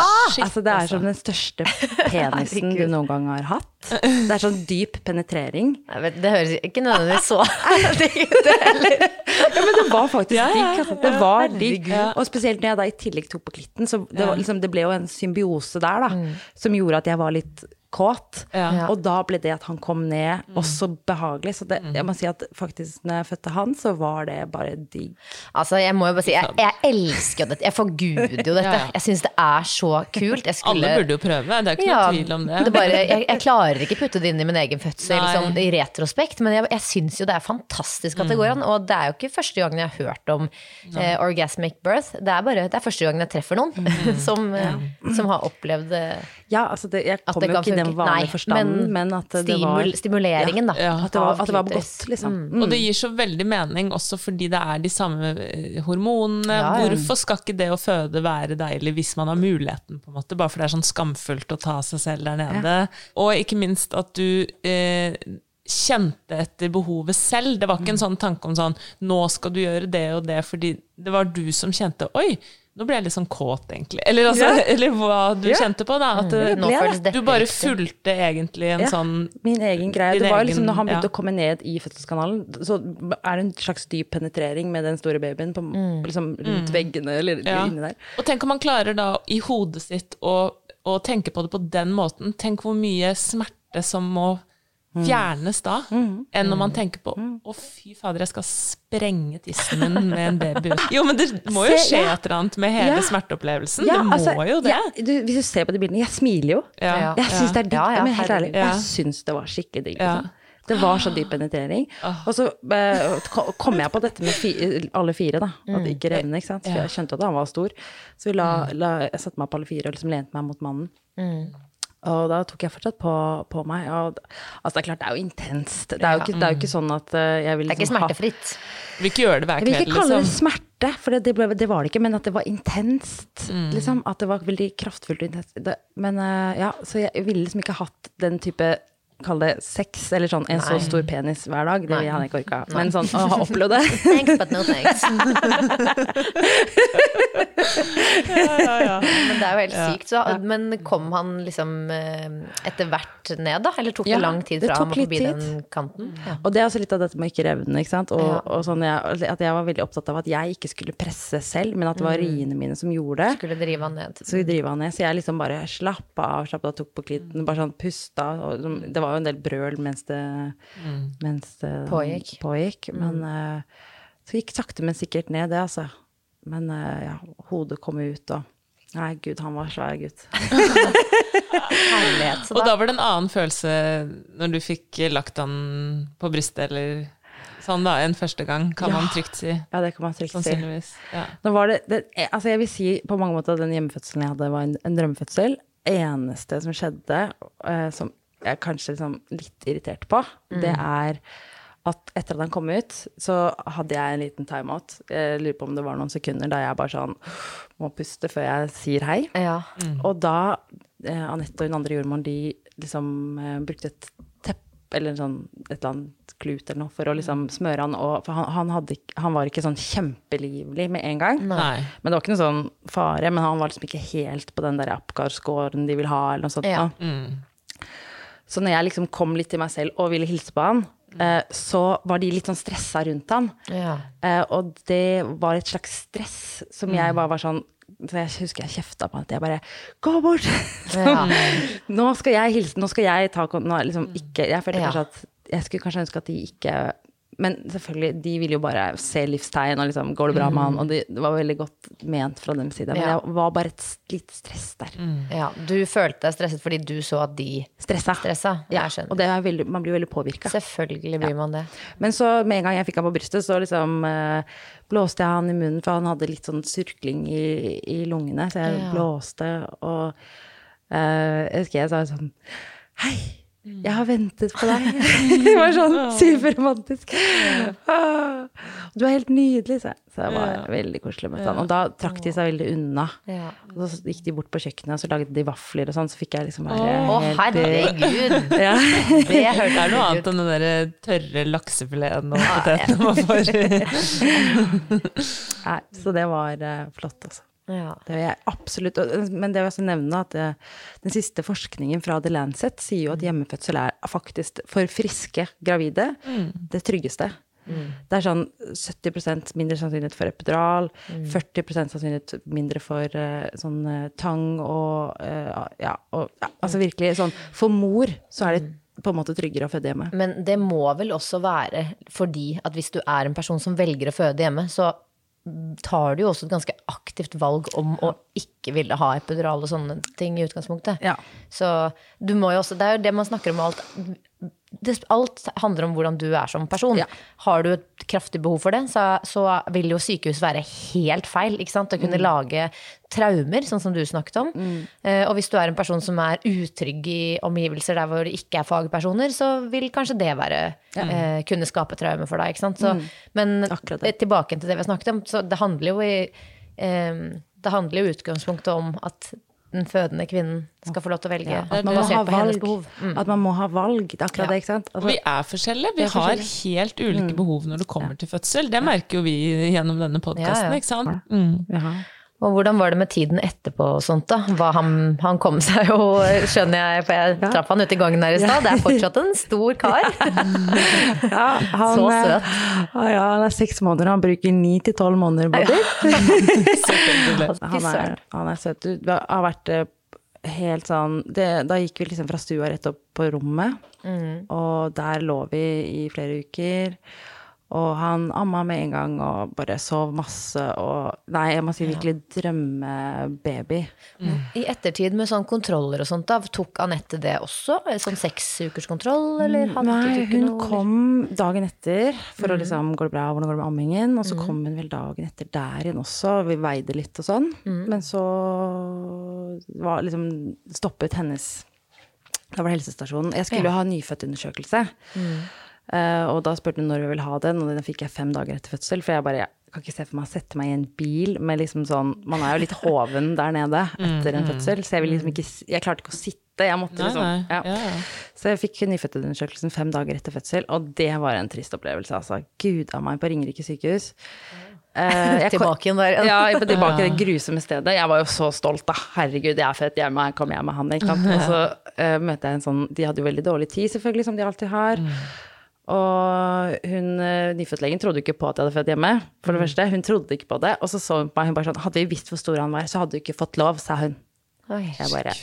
altså, det er som den største penisen du noen gang har hatt. Det er sånn dyp penetrering. Jeg vet, det høres ikke nødvendigvis så digg ut heller. Ja, men det var faktisk Ja, digg. Altså. Det var digg. Og spesielt når jeg da i tillegg tok på klitten, så det, var, liksom, det ble jo en symbiose der, da, Mm. som gjorde at jeg var litt kåt. Ja. Og da ble det at han kom ned, også behagelig. Så det, jeg må si at faktisk når jeg fødte han, så var det bare digg. Altså, jeg må jo bare si, jeg, jeg elsker jo dette. Jeg forguder jo dette. Jeg syns det er så kult. Jeg skulle Alle burde jo prøve, det er ikke Ja, noe tvil om det. det bare, jeg, jeg klarer ikke putte det inn i min egen fødsel liksom, sånn, i retrospekt, men jeg, jeg syns jo det er fantastisk at det går an. Og det er jo ikke første gangen jeg har hørt om eh, orgasmic birth. Det er bare det er første gangen jeg treffer noen som, eh, som har opplevd eh, Ja, altså det, jeg kommer kom jo ikke i den vanlige Nei, forstanden, men, at det var Stimuleringen, da. Ja, At det var, at det var godt, liksom. Og det gir så veldig mening også fordi det er de samme eh, hormonene. Ja, ja. Hvorfor skal ikke det å føde være deilig hvis man har muligheten, på en måte? Bare for det er sånn skamfullt å ta seg selv der nede. Og ikke minst at du eh, kjente etter behovet selv. Det var ikke en sånn tanke om sånn nå skal du gjøre det og det, fordi det var du som kjente oi, nå ble jeg litt sånn kåt, egentlig. Eller, altså, eller hva du Ja. kjente på, da. At mm, føles du bare fulgte egentlig en Ja, sånn Min egen greie. Det var egen- liksom når han begynte ja. å komme ned i fødselskanalen, så er det en slags dyp penetrering med den store babyen på, liksom, rundt veggene eller Mm. Ja. inni der. Og tenk om man klarer da i hodet sitt å, å tenke på det på den måten. Tenk hvor mye smerte som må fjernes da, enn når man tenker på å fy fader, jeg skal sprenge tissen min med en baby. Jo, men det må jo skje et eller annet med hele Ja. smerteopplevelsen. Ja, det må altså, jo det. ja, du, hvis du ser på de bildene, jeg smiler jo. Ja. Jeg syns det er digg. Ja, ja, men helt ærlig, jeg syns det var skikkelig digg. Ja. Liksom. Det var så dyp penetrering. Og så uh, kom jeg på dette med fi, alle fire, da. At det ikke revner, ikke sant. For jeg skjønte at han var stor. Så vi la, la, jeg satte meg på alle fire og liksom lente meg mot mannen. Og da tok jeg fortsatt på, på meg. Og, altså, det er klart, det er jo intenst. Det er jo ikke, det er jo ikke sånn at eh, jeg vil Det er ikke smertefritt. ha-. Vil ikke gjøre det hver jeg vil ikke kalle det liksom. smerte, for det, ble, det var det ikke, men at det var intenst. Mm. Liksom, at det var veldig kraftfullt og intenst. Det, men eh, ja, så jeg ville liksom ikke hatt den type kall det sex, eller sånn en så stor penis hver dag. Det ville hadde jeg ikke orka. Men sånn å ha opplevd det Thanks, but no thanks. Men det er jo helt sykt. Så, men kom han liksom eh, etter hvert ned, da? Eller tok det Ja, lang tid fra han var forbi tid. den kanten? Ja. Og det er også litt av dette med ikke revne, ikke sant. Og, Ja. og sånn jeg, at jeg var veldig opptatt av at jeg ikke skulle presse selv, men at det var riene mine som gjorde det. Skulle drive han ned. Så drive han ned. Så jeg liksom bare slappa av, slappa av, tok på klitten, bare sånn pusta. Og det var jo en del brøl mens det, mens det Pågikk. pågikk. Men uh, så gikk sakte, men sikkert ned, det, altså. Men uh, ja, hodet kom ut, og Nei, gud, han var svær gutt. Herlighet. Så Og da, var det en annen følelse når du fikk lagt han på brystet, eller sånn da, enn første gang, kan Ja. man trygt si. Ja, det kan man trygt si. Ja. Nå var det, det eh, Altså, jeg vil si på mange måter at den hjemmefødselen jeg hadde, var en, en drømmefødsel. Eneste som skjedde, eh, som jeg kanskje liksom litt irritert på, det er at etter at han kom ut, så hadde jeg en liten timeout. Jeg lurer på om det var noen sekunder da jeg bare sånn må puste før jeg sier hei. ja. Og da, eh, Anette og hun andre jordmoren, de liksom eh, brukte et teppe eller en sånn, et eller annet klut eller noe for å liksom smøre han. Og, for han, han, hadde, han var ikke sånn kjempelivlig med en gang. Nei. Men det var ikke noe sånn fare. Men han var liksom ikke helt på den der Apgar-scoren de vil ha, eller noe sånt. Ja. da. Så når jeg liksom kom litt til meg selv og ville hilse på han, eh, så var de litt sånn stressa rundt han. Ja. Eh, og det var et slags stress som jeg bare var sånn så jeg husker jeg kjefta på at jeg bare Gå bort! Ja. nå skal jeg hilse, nå skal jeg ta nå, liksom ikke, Jeg følte kanskje at Jeg skulle kanskje ønske at de ikke Men selvfølgelig, de ville jo bare se livstegn og liksom Går det bra med han? Og det, det var veldig godt ment fra deres side. Men Ja. det var bare et s- stress der. ja. Du følte deg stresset fordi du så at de Stressa. stressa? Ja, Jeg skjønner. og det er veldig, man blir veldig påvirka. Selvfølgelig blir man det. Men så med en gang jeg fikk han på brystet, så liksom eh, blåste jeg han i munnen, for han hadde litt sånn surkling i, i lungene, så jeg Ja. blåste, og eh, jeg husker jeg sa sånn Hei, jeg har ventet på deg. det var sånn superromantisk. Ah, du er helt nydelig, sa jeg. Så det var veldig koselig med han. Og da trakk de seg veldig unna. Og så gikk de bort på kjøkkenet, og så lagde de vafler og sånn, så fikk jeg liksom bare Å, helt herregud! ja. Det er noe annet enn den der tørre laksefileten og potetene man får. Nei, så det var eh, flott, altså. Ja. Det vil jeg absolutt, men det vil jeg også nevne at det, den siste forskningen fra The Lancet sier jo at hjemmefødsel er faktisk for friske gravide det tryggeste. Det er sånn 70% mindre sannsynlighet for epidural, 40% sannsynlighet mindre for uh, sånn eh, tang og uh, ja, og ja, altså virkelig sånn For mor så er det på en måte tryggere å føde hjemme. Men det må vel også være fordi at hvis du er en person som velger å føde hjemme, så tar du jo også et ganske aktivt valg om å ikke ville ha epidural og sånne ting i utgangspunktet. Ja. Så du må jo også Det er jo det man snakker om alt. Det, alt handler om hvordan du er som person. Ja. Har du et kraftig behov for det, så, så vil jo sykehus være helt feil. ikke sant? Å Mm. kunne lage traumer, sånn som du snakket om. Eh, og hvis du er en person som er utrygg i omgivelser der hvor det ikke er fagpersoner, så vil kanskje det være eh, kunne skape traumer for deg. ikke sant? Så, Men Mm. Men eh, tilbake til det vi har snakket om, så det handler jo i eh, Det handler jo utgangspunktet om at den fødende kvinnen skal få lov til å velge At man. Mm. At man må ha valg. Det er akkurat Ja. det, ikke sant? Og vi er forskjellige. Vi Vi er har forskjellige. helt ulike behov når det kommer til fødsel. Det merker jo vi gjennom denne podkasten, Ja, ja. ikke sant? Mm. Ja. Og hvordan var det med tiden etterpå og sånt, da? Han, han kom seg jo, skjønner jeg, for jeg traff han ute i gangen her i stad. Det er fortsatt en stor kar. Ja, han, Så eh, søt. ah, ja, han er seks måneder, han bruker ni til tolv måneder på. Selvfølgelig. Han er, han er søt. Du har vært eh, helt sånn det, Da gikk vi liksom fra stua rett opp på rommet, og der lå vi i flere uker. Og han amma med en gang og bare sov masse og Nei, jeg må si virkelig drømmebaby. I ettertid med sånn kontroller og sånt, da, tok Anette det også? Sånn seksukerskontroll, eller hadde du Nei, hun noe? kom dagen etter for å liksom Går det bra, hvordan går det med ammingen? Og så kom hun vel dagen etter der igjen også, vi veide litt og sånn. Men så var liksom stoppet hennes Da var det helsestasjonen. Jeg skulle jo ha nyfødtundersøkelse. Uh, og da spurte hun når vi ville ha den, og den fikk jeg fem dager etter fødsel. For jeg bare jeg kan ikke se for meg å sette meg i en bil med liksom sånn Man er jo litt hoven der nede etter en fødsel, så jeg vil liksom ikke Jeg klarte ikke å sitte. Jeg måtte liksom nei. ja. Ja, ja. Så jeg fikk nyfødtundersøkelsen fem dager etter fødsel, og det var en trist opplevelse, altså. Gud a meg, på Ringerike sykehus. Eh, jeg Tilbake igjen der. Ja, jeg tilbake i det grusomme stedet. Jeg var jo så stolt, da. Herregud, jeg er født hjemme, jeg kommer hjem med han, ikke sant. Og så uh, møter jeg en sånn De hadde jo veldig dårlig tid, selvfølgelig, som de alltid har. Og hun eh, nyfødtlegen trodde jo ikke på at jeg hadde født hjemme, for det første. Hun trodde ikke på det. Og så så hun på meg, hun bare sånn Hadde vi visst hvor stor han var, så hadde du ikke fått lov, sa hun. Oi. Jeg bare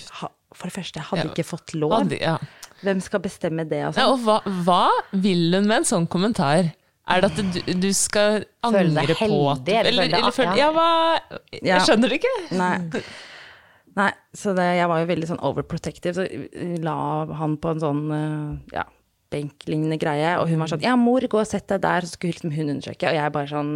For det første, jeg hadde Ja. ikke fått lov. Hadde- ja. Hvem skal bestemme det, altså? Ja, og hva, hva vil hun med en sånn kommentar? Er det at du, du skal angre på at heldig, eller deg- føle- ja. ja, hva Jeg skjønner det ikke. Nei. Nei, så det, jeg var jo veldig sånn overprotective, så la han på en sånn eh, ja, benklignende greie, og hun var sånn ja, mor, gå og sett deg der, så skulle liksom hun undersøke, og jeg bare sånn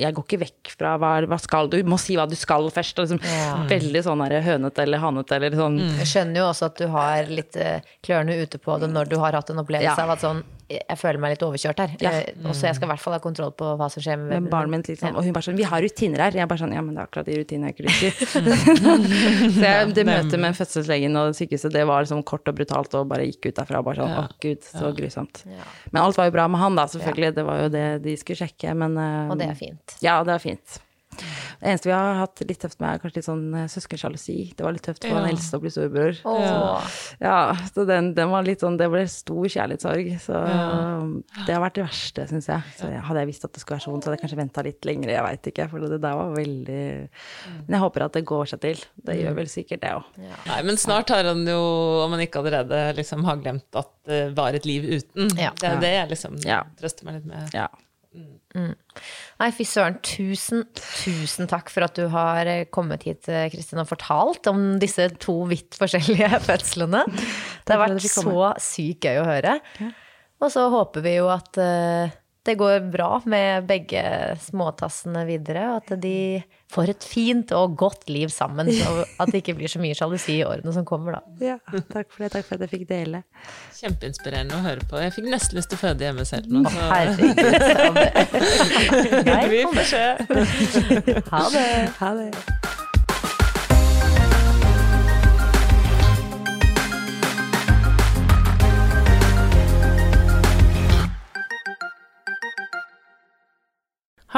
jeg går ikke vekk fra hva, hva skal du, du må si hva du skal først, og liksom Ja. veldig sånn der hønete eller hanete eller sånn. Jeg skjønner jo også at du har litt eh, klørne ute på det når du har hatt en opplevelse Ja. av at sånn Jeg føler meg litt overkjørt her. Ja. Mm. Og så jeg skal i hvert fall ha kontroll på hva som skjer med barnet mitt, liksom. Ja. Og hun bare sånn 'Vi har rutiner her.' Jeg bare sånn 'Ja, men det er akkurat de rutinene jeg ikke liker'. så jeg, det møtet med fødselslegen og sykehuset, det var liksom kort og brutalt, og bare gikk ut derfra og bare sånn 'Å, gud, så grusomt'. Men alt var jo bra med han, da, selvfølgelig. Det var jo det de skulle sjekke, men eh, Og det er fint. Ja, det er fint. Det eneste vi har hatt litt tøft med, er kanskje litt sånn eh, søskensjalusi. Det var litt tøft for Ja. han eldste å bli storebror. Åh. Ja, så den, den var litt sånn Det ble stor kjærlighetssorg. Så det har vært det verste, syns jeg. Så hadde jeg visst at det skulle være sånn, så hadde jeg kanskje venta litt lenger, jeg veit ikke. For det der var veldig Men jeg håper at det går seg til. Det gjør vel sikkert det òg. Nei, men snart har han jo, om han ikke allerede liksom har glemt at det var et liv uten. Ja. Det er det jeg liksom Ja. trøster meg litt med. Ja. Nei, fy søren. Tusen, tusen takk for at du har eh, kommet hit, eh, Kristin, og fortalt om disse to vidt forskjellige fødslene. Det har vært så sykt gøy å høre. Og så håper vi jo at eh, det går bra med begge småtassene videre, og at de får et fint og godt liv sammen. Og at det ikke blir så mye sjalusi i årene som kommer, da. ja. Takk for det. Takk for at jeg fikk dele. Kjempeinspirerende å høre på. Jeg fikk nesten lyst til å føde hjemme selv nå. Så. herregud. Vi får se. Ha det. Ha det.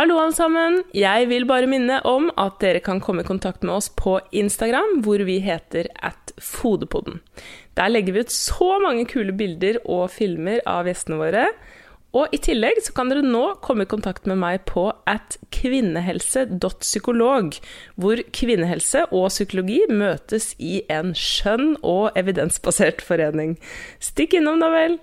Hallo alle sammen! Jeg vil bare minne om at dere kan komme i kontakt med oss på Instagram, hvor vi heter at Fodepodden. Der legger vi ut så mange kule bilder og filmer av gjestene våre. Og i tillegg så kan dere nå komme i kontakt med meg på at kvinnehelse.psykolog, hvor kvinnehelse og psykologi møtes i en skjønn og evidensbasert forening. Stikk innom, da vel!